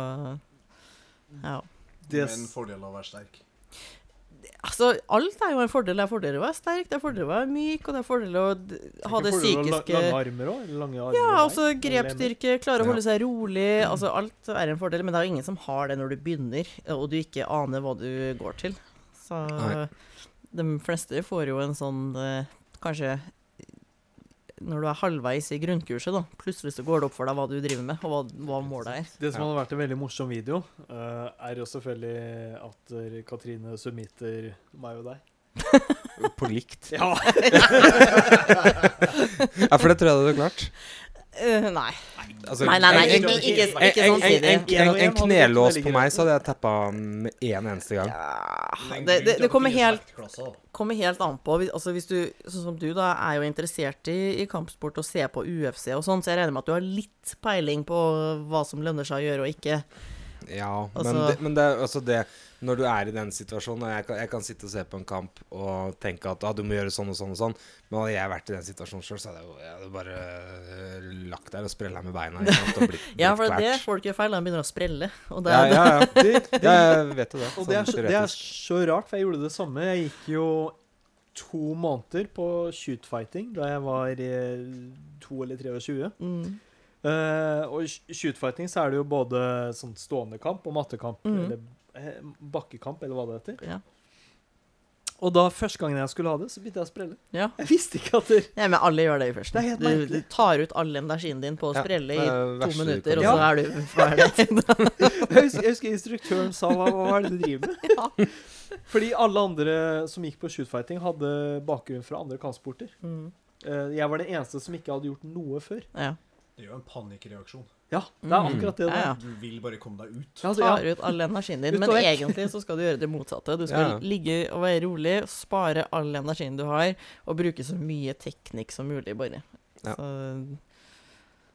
ja. Det er en fordel å være sterk. Altså, alt er jo en fordel. Det er fordel å være sterk, det er fordel å være myk, og det er fordel å ha det psykiske Lange armer òg? Lange armer Ja, altså grepsstyrke, klare å holde seg rolig. Altså alt er en fordel, men det er jo ingen som har det når du begynner, og du ikke aner hva du går til. Så Nei. de fleste får jo en sånn eh, Kanskje når du er halvveis i grunnkurset, da. Plutselig så går det opp for deg hva du driver med, og hva, hva målet er. Det som hadde vært en veldig morsom video, uh, er jo selvfølgelig at eh, Katrine submitter meg og deg. På likt. Ja! Ja, for det tror jeg du hadde klart. Uh, nei. Altså, Nei, nei, nei, en- ikke, en- ikke, en- ikke en- samtidig. En, en, En en en knelås på meg, så hadde jeg tappa med én eneste gang. Ja, det, det, det kommer helt kommer helt an på. Altså hvis du, sånn som du da, er jo interessert i, i kampsport og ser på UFC og sånn, så jeg regner med at du har litt peiling på hva som lønner seg å gjøre og ikke. Ja, men, Altså- det, men det, er altså det Når du er i den situasjonen og jeg kan, jeg kan sitte og se på en kamp og tenke at ah, du må gjøre sånn og sånn og sånn, men hadde jeg vært i den situasjonen sjøl, så hadde jeg, jeg hadde bare uh, lagt der og sprella med beina. Ikke sant, og blitt, Ja, for det er det folk gjør feil. De begynner å sprelle. Og det, Ja, er- ja, ja. Det, de, ja, jeg vet jo det. og det er, sånn så, det er så rart, for jeg gjorde det samme. Jeg gikk jo to måneder på shootfighting da jeg var eh, to eller 23. Mm. Eh, og i shootfighting så er det jo både sånn stående kamp og mattekamp. Mm. Eller bakkekamp, eller hva det heter. Ja. Og da første gangen jeg skulle ha det, så begynte jeg å sprelle. ja. Jeg visste ikke at det ja, men alle gjør det i førsten. Det er helt Du, du tar ut all energien din på å sprelle i to minutter, og så er du ferdig. Jeg husker, jeg husker instruktøren sa hva, hva er det du driver med? ja. Fordi alle andre som gikk på shootfighting, hadde bakgrunn fra andre kampsporter. Mm. Uh, jeg var den eneste som ikke hadde gjort noe før. ja. Det er jo en panikkreaksjon. Ja, det er Mm. akkurat det. Ja, ja. Du vil bare komme deg ut. Ja, altså, tar ut all energien din. Men egentlig så skal du gjøre det motsatte. Du skal Ja. ligge og være rolig, spare all energien du har, og bruke så mye teknikk som mulig, bare. Ja. Så,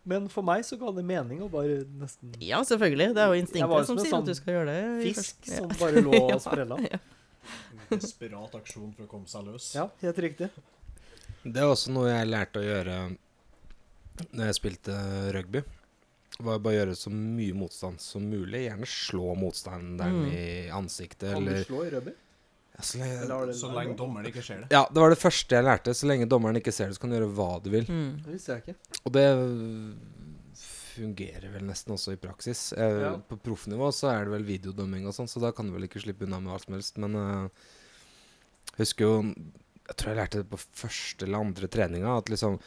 Men for meg så ga det mening å bare nesten ja, selvfølgelig. Det er jo instinktet som som sier sånn at du skal gjøre det. fisk som bare lå og sprella. Ja. En desperat aksjon for å komme seg løs. Ja, helt riktig. Det er også noe jeg lærte å gjøre Når jeg spilte rugby. Var bare å gjøre så mye motstand som mulig. Gjerne slå motstanderen Mm. i ansiktet, Kan du slå i rugby? ja, så lenge, Eller har det Så lenge dommeren ikke ser det. Ja, det var det første jeg lærte. Så lenge dommeren ikke ser det, så kan du gjøre hva du vil. Mm. Det visste jeg ikke. Og det fungerer vel nesten også i praksis. Eh, Ja. På proffnivå så er det vel videodømming og sånn, så da kan du vel ikke slippe unna med alt som helst. Men eh, jeg husker jo Jeg tror jeg lærte det på første eller andre treninga, at liksom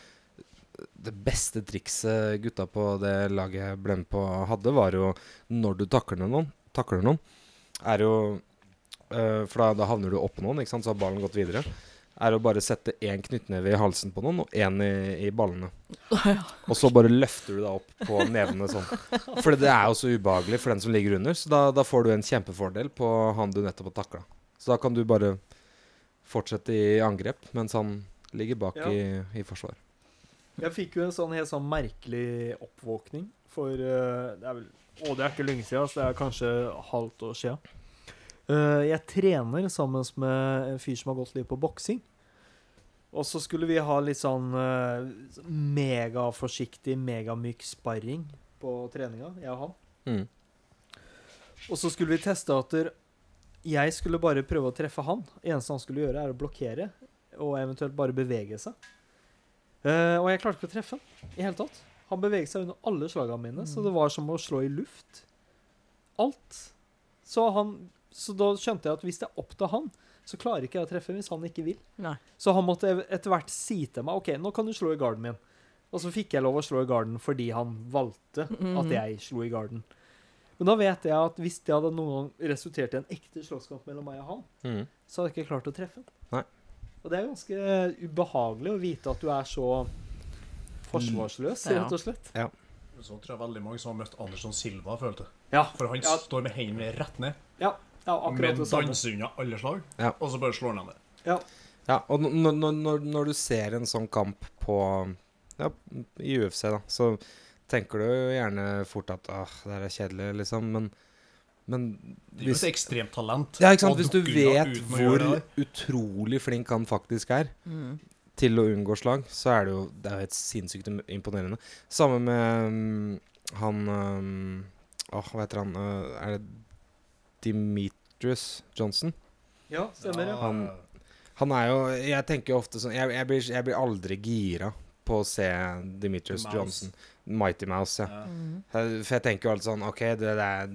det beste trikset gutta på det laget jeg ble med på, hadde, var jo når du takler noen, takler noen er jo eh, For da, da havner du oppå noen, ikke sant, så har ballen gått videre. Er å bare sette én knyttneve i halsen på noen og én i, i ballene. Og så bare løfter du deg opp på nevene sånn. For det er jo så ubehagelig for den som ligger under. Så da, da får du en kjempefordel på han du nettopp har takla. Så da kan du bare fortsette i angrep mens han ligger bak Ja. i, i forsvar. Jeg fikk jo en sånn helt sånn merkelig oppvåkning for uh, det er vel, Å, det er ikke lenge siden, så det er kanskje halvt år siden. Uh, jeg trener sammen med en fyr som har gått litt på boksing. Og så skulle vi ha litt sånn uh, megaforsiktig, megamyk sparring på treninga, jeg og han. Mm. Og så skulle vi teste at jeg skulle bare prøve å treffe han. Eneste han skulle gjøre, er å blokkere og eventuelt bare bevege seg. Eh, og jeg klarte ikke å treffe han i hele tatt. Han beveget seg under alle slagene mine, så det var som å slå i luft. Alt. Så, han, så da skjønte jeg at hvis det er opp til han, så klarer ikke jeg å treffe hvis han ikke vil. Nei. Så han måtte etter hvert si til meg OK, nå kan du slå i garden min. Og så fikk jeg lov å slå i garden fordi han valgte at Mhm. jeg slo i garden. Men da vet jeg at hvis det hadde noen gang resultert i en ekte slåsskamp mellom meg og han, Mm. så hadde jeg ikke klart å treffe han. Og det er ganske ubehagelig å vite at du er så forsvarsløs, Ja. rett og slett. Så tror jeg veldig mange som har møtt Andersson Silva, følte. Ja, For han Ja. står med hendene rett ned, ja, ja akkurat med det samme. danser unna alle slag, Ja. og så bare slår han ned. Ja. Ja, og når, når, når, når du ser en sånn kamp på Ja, i UFC, da, så tenker du gjerne fort at åh, det her er kjedelig, liksom, men Men Det er jo et ekstremt talent. Ja, ikke sant? Hvis du vet hvor utrolig flink han faktisk er Mm. til å unngå slag, så er det jo Det er helt sinnssykt imponerende. Samme med um, han um, Åh, hva heter han? Uh, er det Demetrius Johnson? ja, stemmer. Ja. Han- Han er jo Jeg tenker jo ofte sånn Jeg, jeg, blir, jeg blir aldri gira på å se Demetrius Johnson. Mighty Mouse, ja. Ja. Mm. Eh, For jeg tenker jo alltid sånn OK, det, det, er,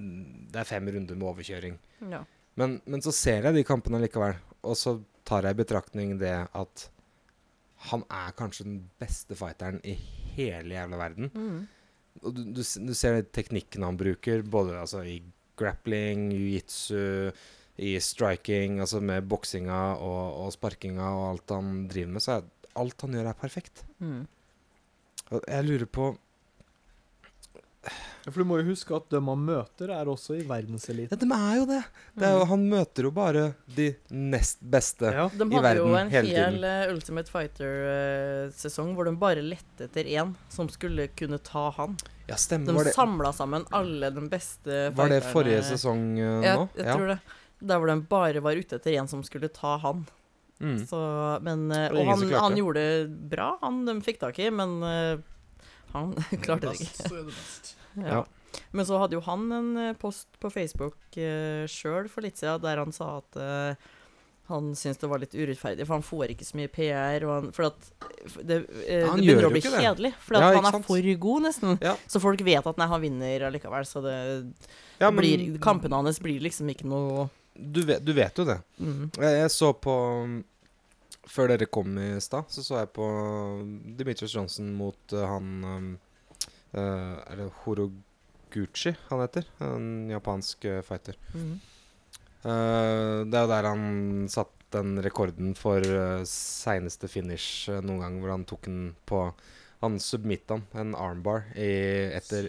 det er fem runder med overkjøring. Ja. Men, men så ser jeg de kampene likevel, og så tar jeg i betraktning det at han er kanskje den beste fighteren i hele jævla verden. Mm. Og du, du, du ser teknikken han bruker, både altså, i grappling, jiu-jitsu, i striking, altså med boksinga og, og sparkinga og alt han driver med, så er alt han gjør, er perfekt. Mm. Og jeg lurer på For du må jo huske at dem han møter, er også i Ja, verdenseliten. de er jo det! det er jo, Mm. han møter jo bare de nest beste. Ja. De i hadde jo en hel tiden. eh, Ultimate Fighter-sesong hvor de bare lette etter én som skulle kunne ta han. Ja, stemmer. De det, samla sammen alle de beste var det forrige sesong eh, Jeg, nå? jeg tror det. Der hvor de bare var ute etter en som skulle ta han. Mm. Så, men, eh, og han, han gjorde det bra, han de fikk tak i, men eh, han klarte det ikke. Så er det best. Ja. Men så hadde jo han en eh, post på Facebook uh, sjøl for litt siden der han sa at uh, han syntes det var litt urettferdig, for han får ikke så mye PR. Og han, for at det, uh, Han det begynner å bli kjedelig. For Ja, han er sant? for god, nesten. Ja. Så folk vet at nei, han vinner allikevel. Så det Ja, men blir, kampene hans blir liksom ikke noe du vet, du vet jo det. mm. Jeg, jeg så på Før dere kom i stad, så så jeg på Dimitrius Johnson mot uh, han um, eh, Er det Horoguchi han heter? En japansk uh, fighter. Mm. Eh, det er jo der han satt den rekorden for uh, seineste finish eh, noen gang, hvor han tok den på Han submitta han, en armbar, i, etter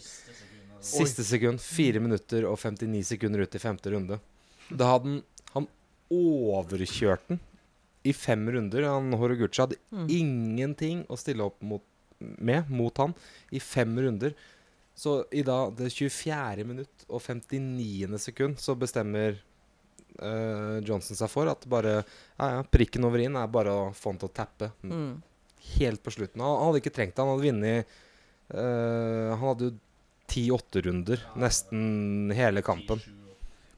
siste sekund. Fire minutter og 59 sekunder ut i femte runde. Da hadde han Han overkjørt den i fem runder. Han Horoguchi hadde Mm. ingenting å stille opp mot, med mot han i fem runder. Så i da det 24. minutt og 59. sekund så bestemmer uh, Johnson seg for at bare ja, ja, prikken over inn er bare å få han til å tappe Mm. helt på slutten. Han, han hadde ikke trengt det. Han hadde vunnet uh, Han hadde jo 10-8 runder nesten hele kampen.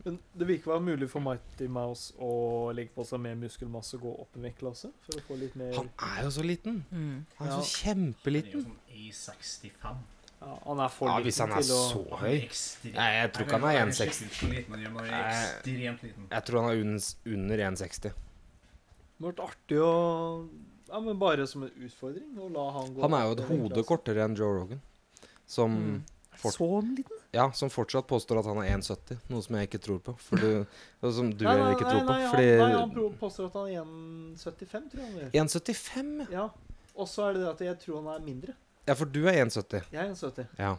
Men det vil ikke være mulig for Mighty Mouse å legge på seg mer muskelmasse og gå opp en vektklasse? For å få litt mer Han er jo så liten. Mm. Han er Ja. så kjempeliten. sånn A65. ja, Han er for Ja, liten hvis han er til å så Han høy. er ekstremt- Nei, jeg tror ikke han er 1,60. sjekke ut hvor liten han er, men han er Nei. ekstremt liten. Jeg tror han er under, under 1,60. Det hadde vært artig å Ja, men bare som en utfordring å la han gå Han er jo et hode kortere enn Joe Rogan. Som, Mm. Fort- Så liten? ja, som fortsatt påstår at han er 1,70. Noe som jeg ikke tror på. For du, som du Nei, nei, ikke tror nei, på. Fordi nei, han påstår at han er 1,75, tror jeg han gjør. 1,75? ja. Ja. Og så er det det at jeg tror han er mindre. Ja, for du er 1,70. Jeg er 1,70. Ja.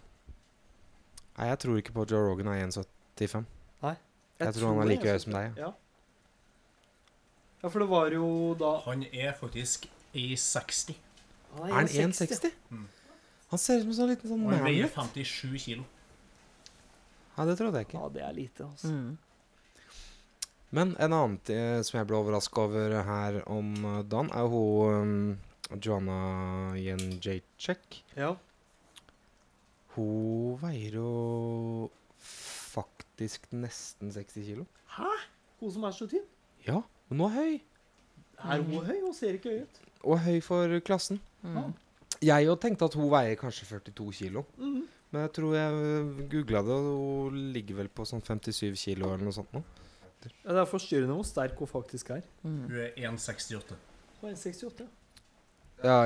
Nei, jeg tror ikke på Joe Rogan er 1,75. Nei. Jeg tror han er like høy som deg, Ja. ja, for det var jo da Han er faktisk A60. Er han 1,60? Mm. Han ser ut som en sånn liten sånn Og hun veier mammoth. 57 kilo. Ja, det trodde jeg ikke. Ja, det er lite, altså. Mm. Men en annen ting som jeg ble overraska over her om eh, dagen, er jo hun um, Joanna Jędrzejczyk. Ja. Hun veier jo faktisk nesten 60 kilo. Hæ? Hun som er så tynn. Ja, men hun er høy. Er hun høy? Hun ser ikke høy ut. Og høy for klassen. Mm. Jeg jo tenkte at hun veier kanskje 42 kilo. Mm. Men jeg tror jeg googla det, og hun ligger vel på sånn 57 kilo eller noe sånt nå. Ja, det er forstyrrende hvor sterk hun faktisk er. Mm. Hun er 1,68. Hun er 1,68. Ja,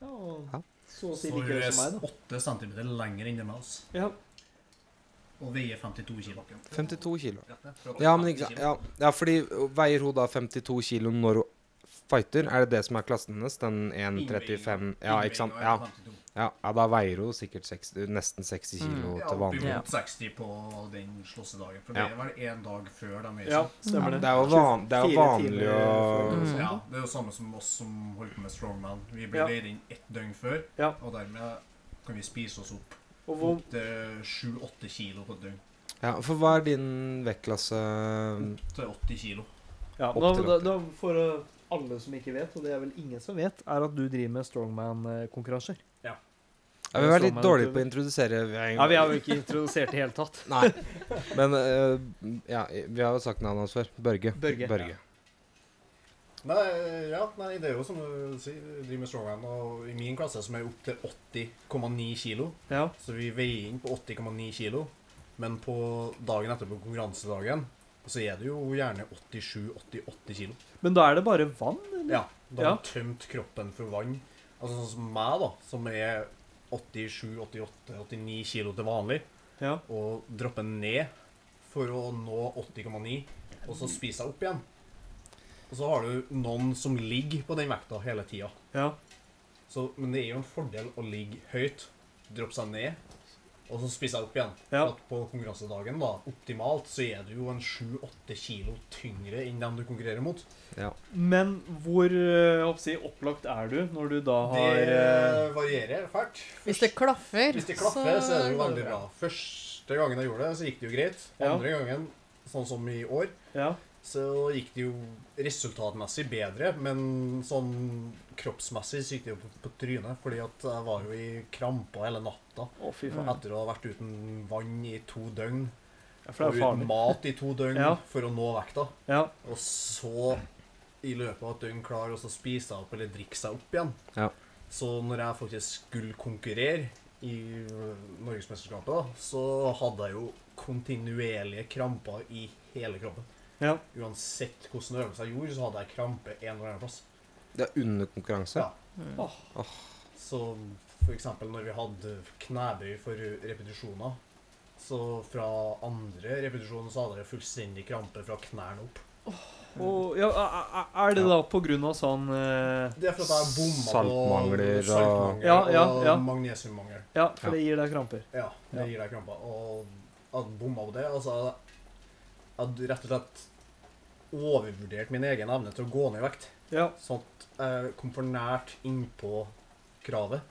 Ja, og Ja. så si Så like hun er som meg, da. 8 cm lenger enn oss. Ja. Og veier 52 kilo. 52 kilo. Ja, men ikke. Ja, ja, fordi veier hun da 52 kilo når hun fighter? Er det det som er klassen hennes? Den 1,35 Ja, ikke sant? Ja, ja, ja, da veier hun sikkert 60, nesten 60 kilo mm. til vanlig. Ja. oppimot 60 på den slåssedagen. For det var én dag før de er ja, stemmer det. Det er jo, van, det er jo vanlig å. Mm. Ja, det er jo samme som oss som holder på med strongman. Vi blir Ja. leid inn ett døgn før, Ja. og dermed kan vi spise oss opp Og hvor, opp til 7-8 kilo på et døgn. Ja, for hva er din vektklasse? Til 80 kilo. ja, Opp da, til da, 80. da, for uh, alle som ikke vet, og det er vel ingen som vet, er at du driver med strongman-konkurranser. Ja, vi var litt dårlige på å introdusere Ja, vi har jo ikke introdusert i hele tatt. Nei. Men uh, ja, vi har jo sagt navnet hans før. Børge. Børge. Børge. Ja. Nei, ja, nei, det er jo som du sier, vi driver med strongman, og i min klasse som er opp til 80,9 kilo, Ja. så vi veier inn på 80,9 kilo, men på dagen etter på konkurransedagen, så er det jo gjerne 87-88 kilo. Men da er det bare vann? Eller? Ja, da Ja. har du tømt kroppen for vann. Altså sånn som meg da, som er 87-88-89 kilo til vanlig, Ja. og dropper ned for å nå 80,9, og så spiser jeg opp igjen. Og så har du noen som ligger på den vekta hele tida. ja. Så, men det er jo en fordel å ligge høyt, droppe seg ned, og så spiser jeg opp igjen. Ja. For at på konkurransedagen, da, optimalt, så er du jo en 7-8 kilo tyngre enn dem du konkurrerer mot. Ja. Men hvor jeg si, opplagt er du når du da har det eh, varierer fælt. Hvis det klaffer, Hvis det klaffer, så er det jo veldig bra. Første gangen jeg gjorde det, så gikk det jo greit. Ja. Andre gangen, sånn som i år, Ja. Så gikk det jo resultatmessig bedre, men sånn kroppsmessig så gikk det jo på, på trynet, fordi at jeg var jo i kramper hele natta. Å, fy faen. Etter å ha vært uten vann i to døgn, Ja, og uten farlig. mat i to døgn Ja. for å nå vekta. Ja. Og så, i løpet av et døgn, klar, å så spise seg opp eller drikke seg opp igjen. Ja. Så når jeg faktisk skulle konkurrere i Norgesmesterskapet, så hadde jeg jo kontinuerlige kramper i hele kroppen. Ja. Uansett hvordan øvelse jeg gjorde, så hadde jeg krampe en eller annen plass. Det er under konkurranse. Ja. Mm. Åh. Så for eksempel når vi hadde knebøy for repetisjoner, så fra andre repetisjoner så hadde jeg fullstendig krampe fra knærne opp. Og, ja, er- det da på grunn av sånn eh, Det er for at jeg bomma Saltmangler på og- saltmangel Ja, ja, og ja. magnesiummangel. Ja, for Ja. det gir deg kramper. Ja, det gir deg kramper. Og at bomma på det Altså, hadde rett og slett overvurdert min egen evne til å gå ned i vekt. Ja. Sånn at jeg kom for nært innpå kravet.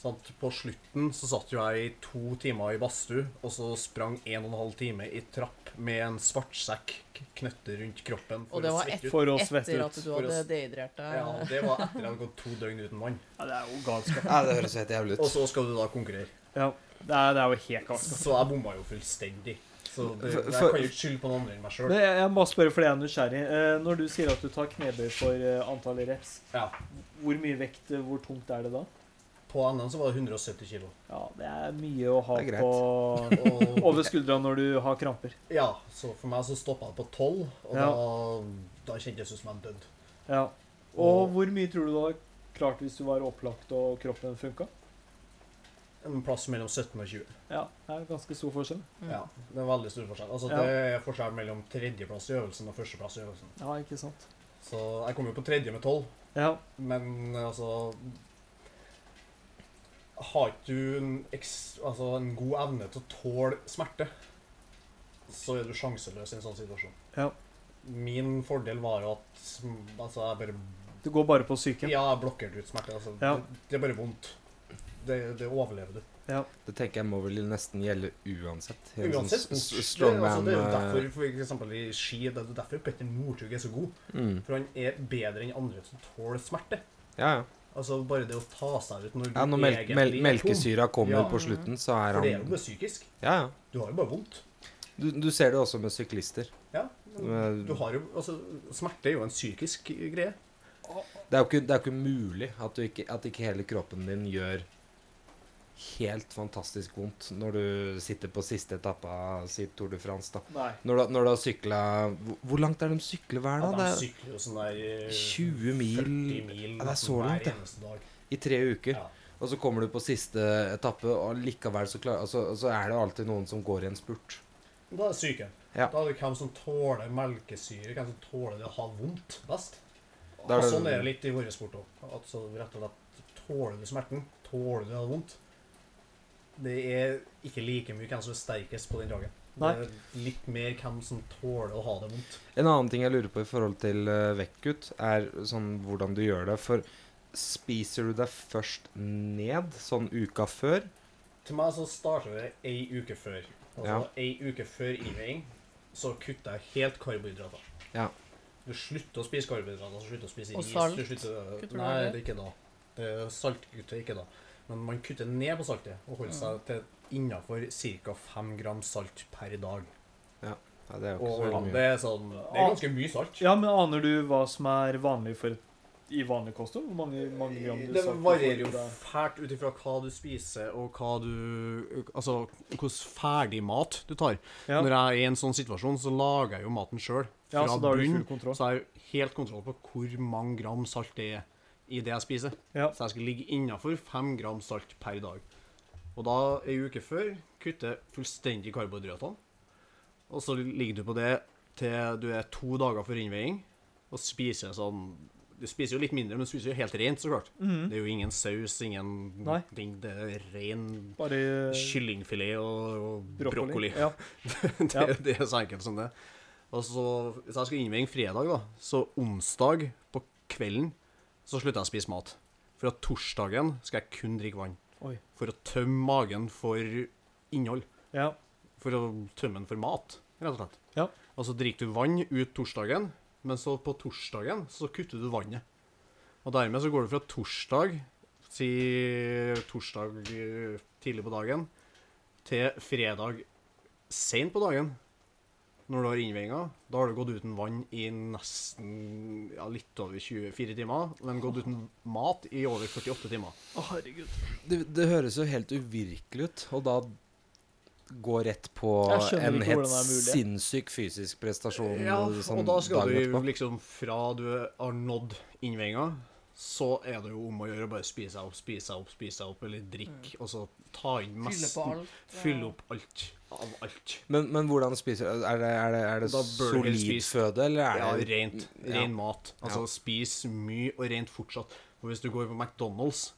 Sånn at på slutten så satt jo jeg i to timer i badstue, og så sprang en og en halv time i trapp med en svartsekk knyttet rundt kroppen Og det var et. For å svette Etter ut. at du hadde dehydrert deg. Ja, det var etter at jeg hadde gått to døgn uten vann. ja, det er jo galskap. Ja, det høres helt jævlig ut. Og så skal du da konkurrere. Ja, det er, det er jo helt galskap. Så jeg bomma jo fullstendig. Så det, For- jeg kan jo ikke skylde på noen andre enn meg sjøl. Jeg, jeg må spørre, for jeg er nysgjerrig. Eh, når du sier at du tar knebøy for eh, antallet reps, Ja. hvor mye vekt, eh, hvor tungt er det da? På NM så var det 170 kilo. Ja, det er mye å ha på Og, over skuldra når du har kramper. ja, så for meg så stoppa det på 12, og Ja. da, da kjentes det som jeg døde. Ja. Og hvor mye tror du du hadde klart hvis du var opplagt og kroppen funka? En plass mellom 17 og 20. Ja, det er ganske stor forskjell. Mm. Ja, Det er veldig stor forskjell. Altså, Ja. Det er forskjell mellom tredjeplass i øvelsen og førsteplass i øvelsen. Ja, ikke sant? Så jeg kom jo på tredje med 12, Ja. men altså Har ikke du en, eks, altså, en god evne til å tåle smerte, så er du sjanseløs i en sånn situasjon. Ja. Min fordel var jo at altså, jeg bare Du går bare på psyken? Ja, jeg blokkerte ut smerte. Altså, Ja. det, det er bare vondt. Det, det overlever du. Ja. Det tenker jeg må vel nesten gjelde uansett. Uansett sånn sport. Det, altså, det er jo eh, derfor for eksempel i ski det er derfor Petter Northug er så god. mm. For han er bedre enn andre som tåler smerte. Ja, ja. Altså Bare det å ta seg ut når du ja når mel mel melkesyra kommer Ja. på slutten, så er For det er jo han bare psykisk. Ja, ja. Du har jo bare vondt. Du, du ser det også med syklister. Ja, Du har jo, altså, Smerte er jo en psykisk greie. Det er jo ikke, det er ikke mulig at, du ikke, at ikke hele kroppen din gjør helt fantastisk vondt når du sitter på siste etappe av si Tour de France. da. Nei. Når du, når du har sykla hvor, langt er det de sykler hver Ja, de sykler jo sånn der eh, 20 mil 40 mil Ja, det er så langt, dag. er i tre uker. Ja. Og så kommer du på siste etappe, og likevel så, klar, altså, så er det alltid noen som går i en spurt. Da er det syke. Ja. Da er det hvem som tåler melkesyre, hvem som tåler det å ha vondt best. Og det- sånn er det litt i vår sport òg. Altså, rett og slett, tåler du smerten? Tåler du å ha vondt? Det er ikke like mye hvem som er sterkest på den dagen. Nei. Det er litt mer hvem som tåler å ha det vondt. En annen ting jeg lurer på i forhold til uh, vektkutt, er sånn hvordan du gjør det. For spiser du deg først ned sånn uka før? Til meg så starter det ei uke før. Altså Ja. ei uke før innveiing så kutter jeg helt karbohydrater. Ja. Du slutter å spise karbohydrater, så slutter å spise Og is. salt? Du slutter, nei, det? er ikke da. Det er saltkutter ikke da. Men man kutter ned på saltet og holder seg til innafor ca. 5 gram salt per dag. Ja, det er jo ikke Og så veldig det mye. er sånn Det er ganske mye salt. Ja, men aner du hva som er vanlig for i vanlig kosthold? Hvor mange, mange gram du Det varierer jo fælt ut ifra hva du spiser, og hva du Altså hvordan ferdig mat du tar. Ja. Når jeg er i en sånn situasjon, så lager jeg jo maten sjøl. ja, så da har du bunn full kontroll. så har jeg jo helt kontroll på hvor mange gram salt det er i det jeg spiser. Ja. Så jeg skal ligge innafor fem gram salt per dag. Og da, ei uke før, kutter jeg fullstendig karbohydratene. Og så ligger du på det til du er to dager for innveiing, og spiser sånn Du spiser jo litt mindre, men du spiser jo helt rent, så klart. Mhm. Det er jo ingen saus, ingen Nei. ting. Det er ren Bare kyllingfilet og, og brokkoli. Ja. det, det er så enkelt som det. Og så, Hvis jeg skal innveie fredag, da, så onsdag på kvelden så slutter jeg å spise mat. For at torsdagen skal jeg kun drikke vann. Oi. For å tømme magen for innhold. ja. For å tømme den for mat, rett og slett. Ja. Og så drikker du vann ut torsdagen, men så på torsdagen så kutter du vannet. Og dermed så går du fra torsdag, si torsdag eh, tidlig på dagen, til fredag sent på dagen. Når du har innveiinga, da har du gått uten vann i nesten ja, litt over 24 timer, men gått uten mat i over 48 timer. Å, herregud. Det, det høres jo helt uvirkelig ut, og da gå rett på en helt sinnssyk fysisk prestasjon Ja, sånn og da skal du etterpå. liksom Fra du har nådd innveiinga, så er det jo om å gjøre å bare spise seg opp, spise seg opp, spise seg opp, eller drikke, og så ta inn Mm. Fylle mesten. Fylle opp alt av alt. Men, men hvordan spiser du? Er det, er det, er det solid spise- føde, eller er Ja, det rent. Ja. Ren mat. Altså spis mye og rent fortsatt. For hvis du går på McDonald's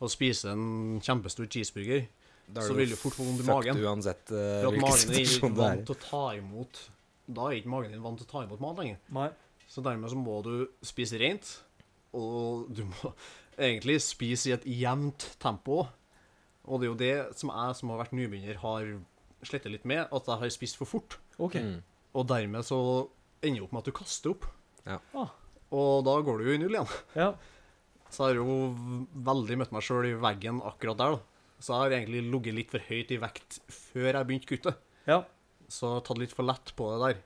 og spiser en kjempestor cheeseburger, Da er så du vil du fort få vondt i magen. uansett uh, For at hvilken magen er situasjon ikke det er vant til å ta imot Da er ikke magen din vant til å ta imot mat lenger. Nei. Så dermed så må du spise rent, og du må egentlig spise i et jevnt tempo. Og det er jo det som jeg som har vært nybegynner, har slettet litt med, at jeg har spist for fort. Okay. Mm. Og dermed så ender det opp med at du kaster opp. Ja. Ah. Og da går du jo i null igjen. Ja. Så jeg har jo veldig møtt meg sjøl i veggen akkurat der, da. Så jeg har egentlig ligget litt for høyt i vekt før jeg begynte kuttet. Ja. Så jeg har tatt litt for lett på det der.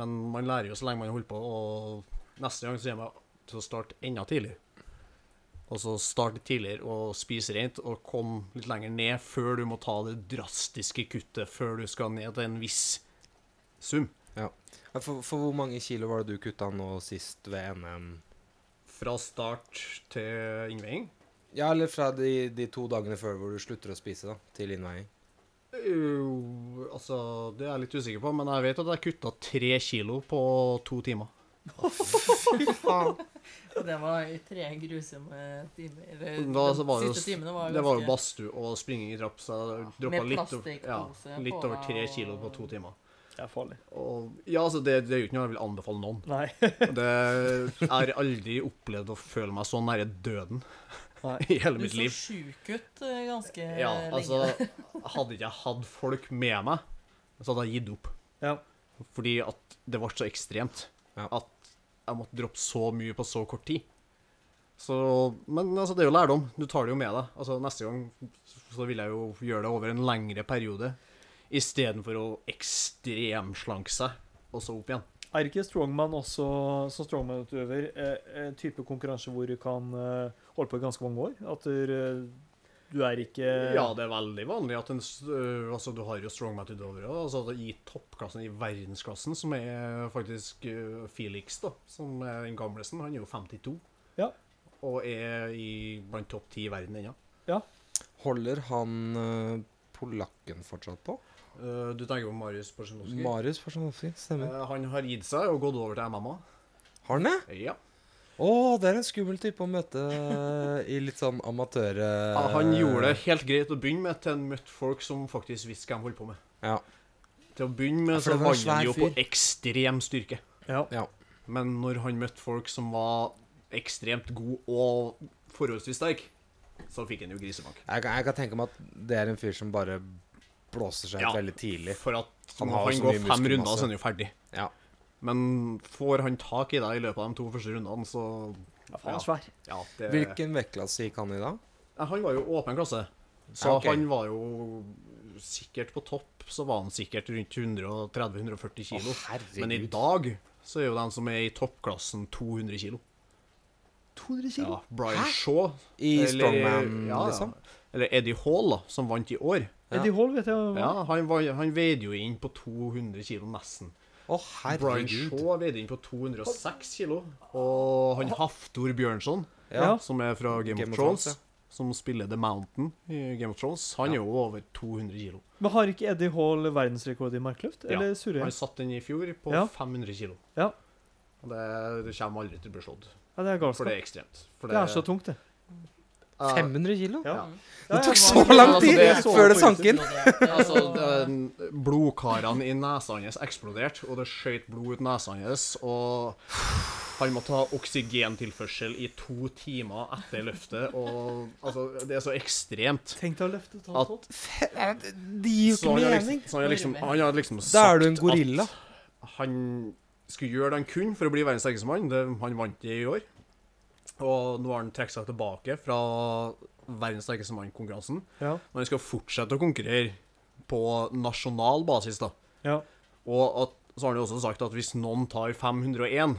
Men man lærer jo så lenge man holder på, og neste gang så kommer jeg til å starte enda tidligere. Og så starte tidligere og spise rent, og komme litt lenger ned før du må ta det drastiske kuttet, før du skal ned til en viss sum. Ja, For, for hvor mange kilo var det du kutta nå sist ved NM? Fra start til innveiing. Ja, eller fra de, de to dagene før hvor du slutter å spise, da, til innveiing. Uh, altså, det er jeg litt usikker på, men jeg vet at jeg kutta tre kilo på to timer. Og det var i tre grusomme timer. Eller, Da så var siste timene var det var jo ganske- badstue og springing i trapp, så jeg droppa Med litt, ja, litt over tre kilo på to timer. Det er farlig. Og, ja, altså, det, det er jo ikke noe jeg vil anbefale noen. Nei. Det, jeg har aldri opplevd å føle meg så nære døden Nei. i hele mitt liv. Du så sjuk ut eh, ganske Ja, altså, lenge. hadde ikke jeg hatt folk med meg, så hadde jeg gitt opp. Ja. Fordi at det ble så ekstremt Ja. at jeg måtte droppe så mye på så kort tid. Så, men altså, det er jo lærdom. Du tar det jo med deg. Altså, neste gang så vil jeg jo gjøre det over en lengre periode, istedenfor å ekstremslanke seg, og så opp igjen. Er ikke strongman også, som strongman-utøver, eh, en type konkurranse hvor du kan eh, holde på i ganske mange år? At du, eh, du er ikke Ja, det er veldig vanlig at en, øh, altså, du har jo strongman-utøvere altså, i toppklassen, i verdensklassen, som er faktisk øh, Felix, da, som er den gamleste, Han er jo 52. Ja. Og er i, blant topp ti i verden ennå. Ja. Holder han eh, polakken fortsatt på? Uh, du tenker på Marius Porsinowski? Marius Porsinowski, stemmer. Uh, han har gitt seg og gått over til MMA. Har han det? Ja. Å, det er en skummel type å møte eh, i litt sånn amatør... eh, Ja, han gjorde det helt greit å begynne med til han møtte folk som faktisk visste hva de holdt på med. Ja. Til å begynne med Ja, så var han jo på ekstrem styrke. Ja. ja. Men når han møtte folk som var ekstremt gode og forholdsvis sterke, så fikk han jo grisebank. Jeg, kan- jeg kan tenke meg at det er en fyr som bare blåser seg ut Ja. veldig tidlig. For at Han han går fem runder, så er han jo ferdig. Ja. Men får han tak i deg i løpet av de to første rundene, så Ja, han er svær. ja, det, Hvilken vektklasse gikk han i da? Han var jo åpen klasse, så Ja, ok. han var jo sikkert på topp. Så var han sikkert rundt 130-140 kilo. Å, Men i dag så er jo den som er i toppklassen, 200 kilo. 200 kilo? Ja, Brian Shaw, I eller- strongman, ja, ja. liksom? eller Eddie Hall, da, som vant i år. Ja. Eddie Hall vet jeg Ja, Han, var, han veide jo inn på 200 kilo, nesten. Å, Brian. Shaw veide inn på 206 kilo. Og han Haftor Bjørnson, Ja. som er fra Game, Game of of Thrones, ja. som spiller The Mountain i Game of Thrones, han er jo over 200 kilo. Men har ikke Eddie Hall verdensrekord i markløft? Ja, Eller surrer Han satt den i fjor på Ja. 500 kilo. Ja. Og det, det kommer aldri til å bli slått, Ja, det er for galskap. det Det er ekstremt. For er så tungt, det. Ja, 500 kilo? Ja. Det tok så lang Altså, tid det- før det sank inn! Altså, blodkarene i nesa hans eksploderte, og det skjøt blod ut nesa hans. Og han måtte ha oksygentilførsel i to timer etter løftet. Og altså, det er så ekstremt. Tenk deg å løfte tonn. Det gir jo ikke mening. liksom, han har liksom, han har liksom sagt Da er du en gorilla. at han skulle gjøre det han kunne for å bli verdens sterkeste mann. Han vant det i år. Og nå har han trukket seg tilbake fra verdens sterkeste mann-konkurransen. Ja. Men han skal fortsette å konkurrere på nasjonal basis, da. ja. Og at, så har han jo også sagt at hvis noen tar 501,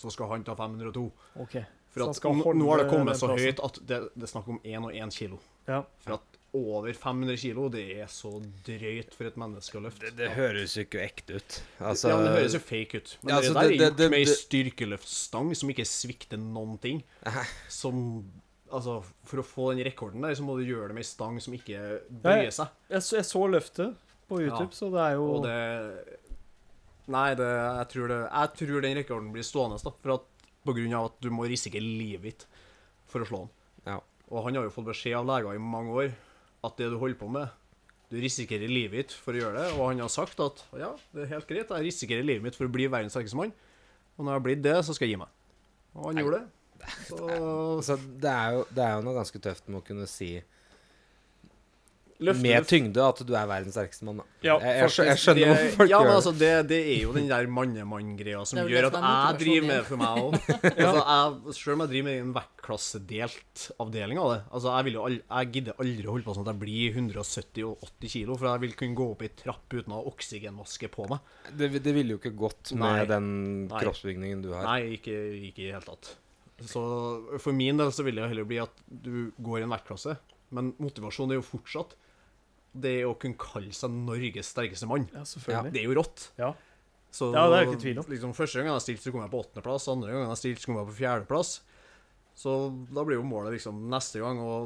så skal han ta 502. OK. For at nå- har det kommet så høyt at det, det er snakk om 1 og 1 kilo. Ja. For at over 500 kilo, det er så drøyt for et menneske å løfte. Det høres jo ikke ekte ut. Altså ja, men det høres jo fake ut. Men Ja, det altså, der det- er gjort det- med ei styrkeløftstang som ikke svikter noen ting. Som Altså, for å få den rekorden der, så må du gjøre det med ei stang som ikke bøyer seg. Jeg, så, jeg så løftet på YouTube, så det er jo Og det Nei, det, jeg, tror det, jeg tror den rekorden blir stående, da. For at, på grunn av at du må risikere livet ditt for å slå den. Ja. Og han har jo fått beskjed av leger i mange år at det du holder på med Du risikerer livet ditt for å gjøre det. Og han har sagt at ja, det er helt greit, jeg risikerer livet mitt for å bli verdens sterkeste mann. Og når jeg har blitt det, så skal jeg gi meg. Og han Nei. gjorde det. Så så det, er jo, det er jo noe ganske tøft med å kunne si løfter med tyngde at du er verdens sterkeste mann. da. Ja, jeg, jeg, skjø- jeg skjønner hvorfor folk ja, men gjør altså, det. Det er jo den der mannemann-greia som Det gjør at jeg driver med det for meg òg. altså, selv om jeg driver med en vektklassedelt avdeling av det altså, Jeg vil jo all, jeg gidder aldri å holde på sånn at jeg blir 170 og 80 kilo, for jeg vil kunne gå opp i trapp uten å ha oksygenmaske på meg. Det, det ville jo ikke gått med Nei. den kroppsbygningen du har. Nei, ikke i det hele tatt. Så for min del så vil det heller bli at du går i en vektklasse, men motivasjonen er jo fortsatt det å kunne kalle seg Norges sterkeste mann. Ja, selvfølgelig. Det er jo rått. Ja. Så Ja, det er jo ikke tvil om. Liksom, første gang jeg stilte, så kom jeg på åttendeplass. Andre gang jeg stilte, så kom jeg på fjerdeplass. Så da blir jo målet liksom neste gang å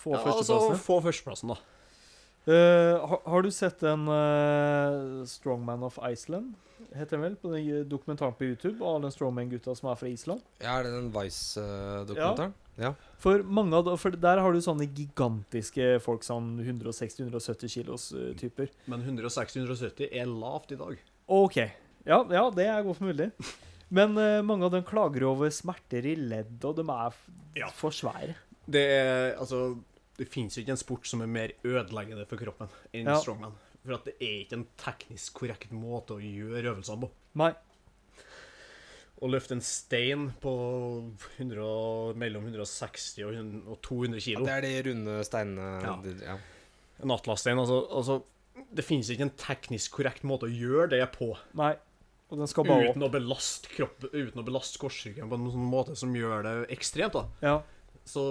Få ja, altså, få førsteplassen, da. Uh, har, har du sett den uh, Strongman of Iceland? Heter den vel? På den dokumentaren på YouTube? Og alle strongman-gutta som er fra Island? Ja, Er det den Vice-dokumentaren? Ja. For mange av de, For der har du sånne gigantiske folk, sånn 160-170 kilos eh, typer. Men 160-170 er lavt i dag. OK. Ja, ja, det er godt mulig. Men uh, mange av dem klager over smerter i ledd, og de er Ja. for svære. Det er altså Det fins jo ikke en sport som er mer ødeleggende for kroppen enn Ja. strongman. For at det er ikke en teknisk korrekt måte å gjøre øvelsene på. Nei. Å løfte en stein på 100, mellom 160 og 100 og 200 Ja, det er de runde steinene Ja. de- ja. En atlasstein, altså, altså Det finnes ikke en teknisk korrekt måte å gjøre det på. Nei. Og den skal bare opp. uten å belaste kroppen, uten å belaste korsryggen på en sånn måte som gjør det ekstremt. da. Ja. Så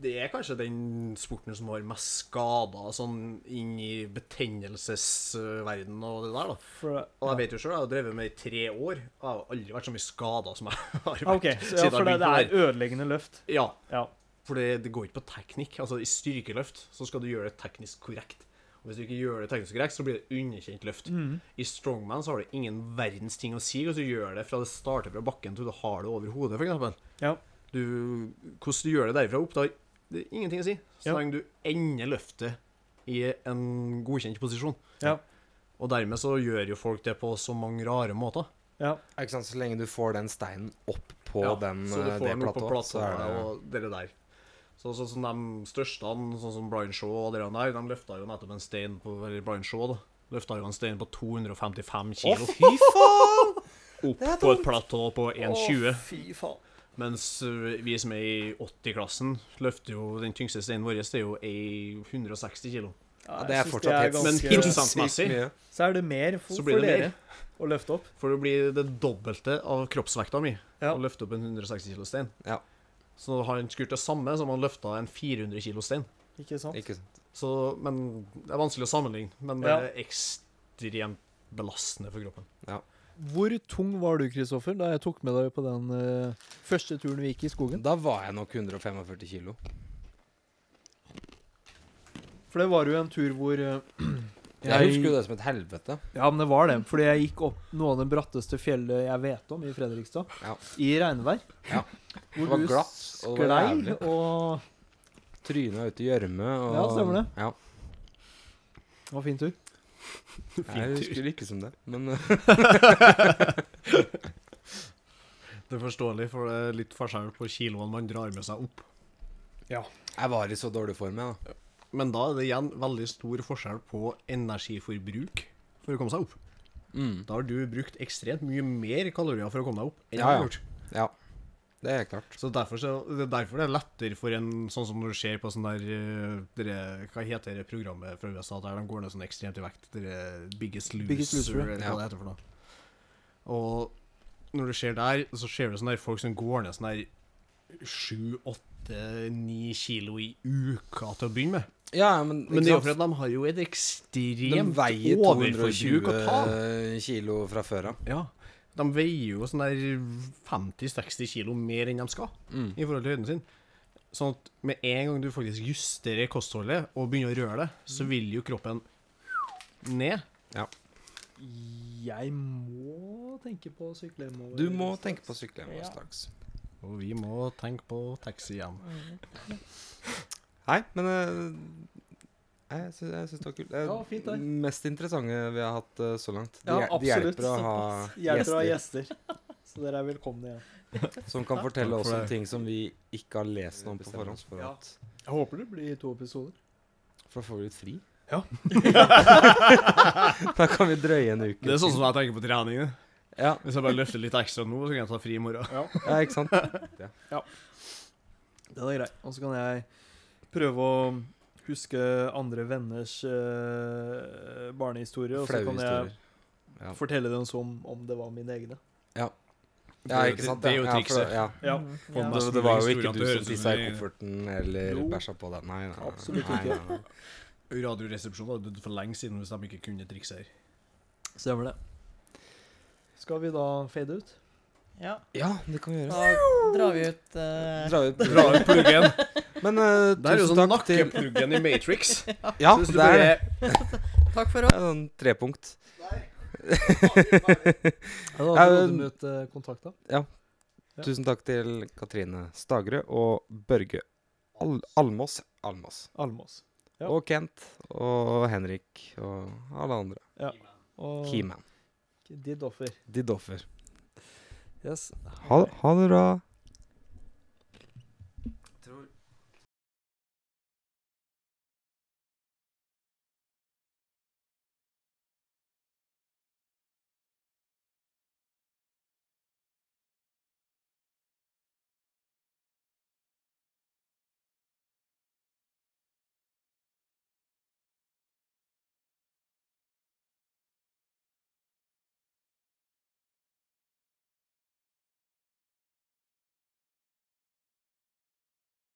det er kanskje den sporten som har mest skader sånn inn i betennelsesverden og det der, da. For, Og jeg vet jo sjøl, jeg har drevet med i tre år, jeg har aldri vært så mye skada som jeg har vært. Okay, ok, så, ja, for det, det er ødeleggende løft. Ja, Ja. for det, det går ikke på teknikk. Altså I styrkeløft så skal du gjøre det teknisk korrekt. Og hvis du ikke gjør det teknisk korrekt, så blir det underkjent løft. Mm. I strongman så har det ingen verdens ting å si hvis du gjør det fra det starter fra bakken til du har det over hodet, f.eks. Ja. Du, hvordan du gjør det derfra opp, da det er ingenting å si. Så Ja. du ender løftet i en godkjent posisjon. Ja. Og dermed så gjør jo folk det på så mange rare måter. Ja. Ikke sant? Så lenge du får den steinen opp på Ja, den, så du eh, får det den opp på platået, så er det og det der. Så, sånn som de største, sånn som Brian Shaw og dere der, de løfta jo nettopp en stein på eller Brian Shaw, da. Løfta jo en stein på 255 kilo fy faen! opp på et platå på 1,20. Å, fy faen. Mens vi som er i 80-klassen, løfter jo den tyngste steinen vår, det er jo 160 kilo. Ja, det er fortsatt det Men ganske- Men prosentmessig. Så er det mer for, det dere å løfte opp. For det blir det dobbelte av kroppsvekta mi Ja. å løfte opp en 160 kilo stein. Ja. Så har han skulle gjort det samme som han løfta en 400 kilo stein. Ikke sant? Ikke sant? Så, men Det er vanskelig å sammenligne, men det er ekstremt belastende for kroppen. Hvor tung var du, Kristoffer, da jeg tok med deg på den uh, første turen vi gikk i skogen? Da var jeg nok 145 kilo. For det var jo en tur hvor uh, Jeg husker jo det som et helvete. Ja, men det var det. Fordi jeg gikk opp noe av det bratteste fjellet jeg vet om i Fredrikstad. Ja. I regnvær. Ja. Hvor Det var du glatt, og sklei jævlig. og Tryna ut i gjørme. og- Ja, stemmer det. Ja. Det var fin tur. Jeg husker det ikke som det, men eh, Det er forståelig, for det er litt forskjell på kiloene man drar med seg opp. Ja. jeg var i så dårlig form, jeg, da. Men da er det igjen veldig stor forskjell på energiforbruk for å komme seg opp. Mm. Da har du brukt ekstremt mye mer kalorier for å komme deg opp enn Ja, jeg har ja. gjort. Ja. Det er klart. Så derfor så, det er derfor det er lettere for en sånn som når du ser på sånn der eh, dere, Hva heter det programmet fra USA der de går ned sånn ekstremt i vekt? Dere Biggest Loser, Biggest Loser, eller hva Ja. det heter for noe. Og når du ser der, så ser du sånne der folk som går ned sånn der sju, åtte, ni kilo i uka til å begynne med. Ja, men, Men det er jo at de har jo et ekstremt veier overforbruk å ta. 220 kilo fra før av. Ja. De veier jo sånn der 50-60 kilo mer enn de skal Mm. i forhold til høyden sin. Sånn at med en gang du faktisk justerer kostholdet og begynner å røre det, så vil jo kroppen ned. Jeg må tenke på å sykle hjemover. Du må tenke på å sykle hjem Ja. straks. Og vi må tenke på taxi hjem. Nei, men eh, jeg syns, jeg syns det var kult. Det er Ja, fint, det. mest interessante vi har hatt uh, så langt. Det, Ja, det hjelper å ha Hjelper å ha gjester gjester. Så dere er velkomne igjen. som kan fortelle oss om ting som vi ikke har lest noe om på forhånd. For, Ja. Jeg håper det blir to episoder. for da får vi litt fri. Ja. da kan vi drøye en uke. Det er sånn som jeg tenker på trening. Ja, Hvis jeg bare løfter litt ekstra nå, så kan jeg ta fri i morgen. ja, ikke sant? Det er greit. Og så kan jeg prøve å huske andre venners uh, barnehistorie, og så kan jeg Ja. fortelle dem som om det var mine egne. Ja, Det- ikke sant? det er jo ja, trikset. Ja. Ja, Ja. Det, det var jo ikke du som tissa i kofferten eller bæsja på deg. Nei, nei, nei. Absolutt ikke. nei, nei. Radioresepsjonen hadde dødd for lenge siden hvis de ikke kunne trikset her. Stemmer det. Skal vi da fade ut? Ja, Ja, det kan vi gjøre. da drar vi ut uh... Dra ut Dra ut pluggen. Men uh, Det er jo sånn nakkepluggen i Matrix. Ja, det er det. Takk for oss. er sånn trepunkt. Nei. da Ja, hadde du ut uh, kontakta. Ja. Tusen takk til Katrine Stagre og Børge Al Almås. Almås. Almås. Ja. Og Kent og Henrik og alle andre. Og Keyman. Ditt offer. Didoffer. Yes. Ha, ha det bra.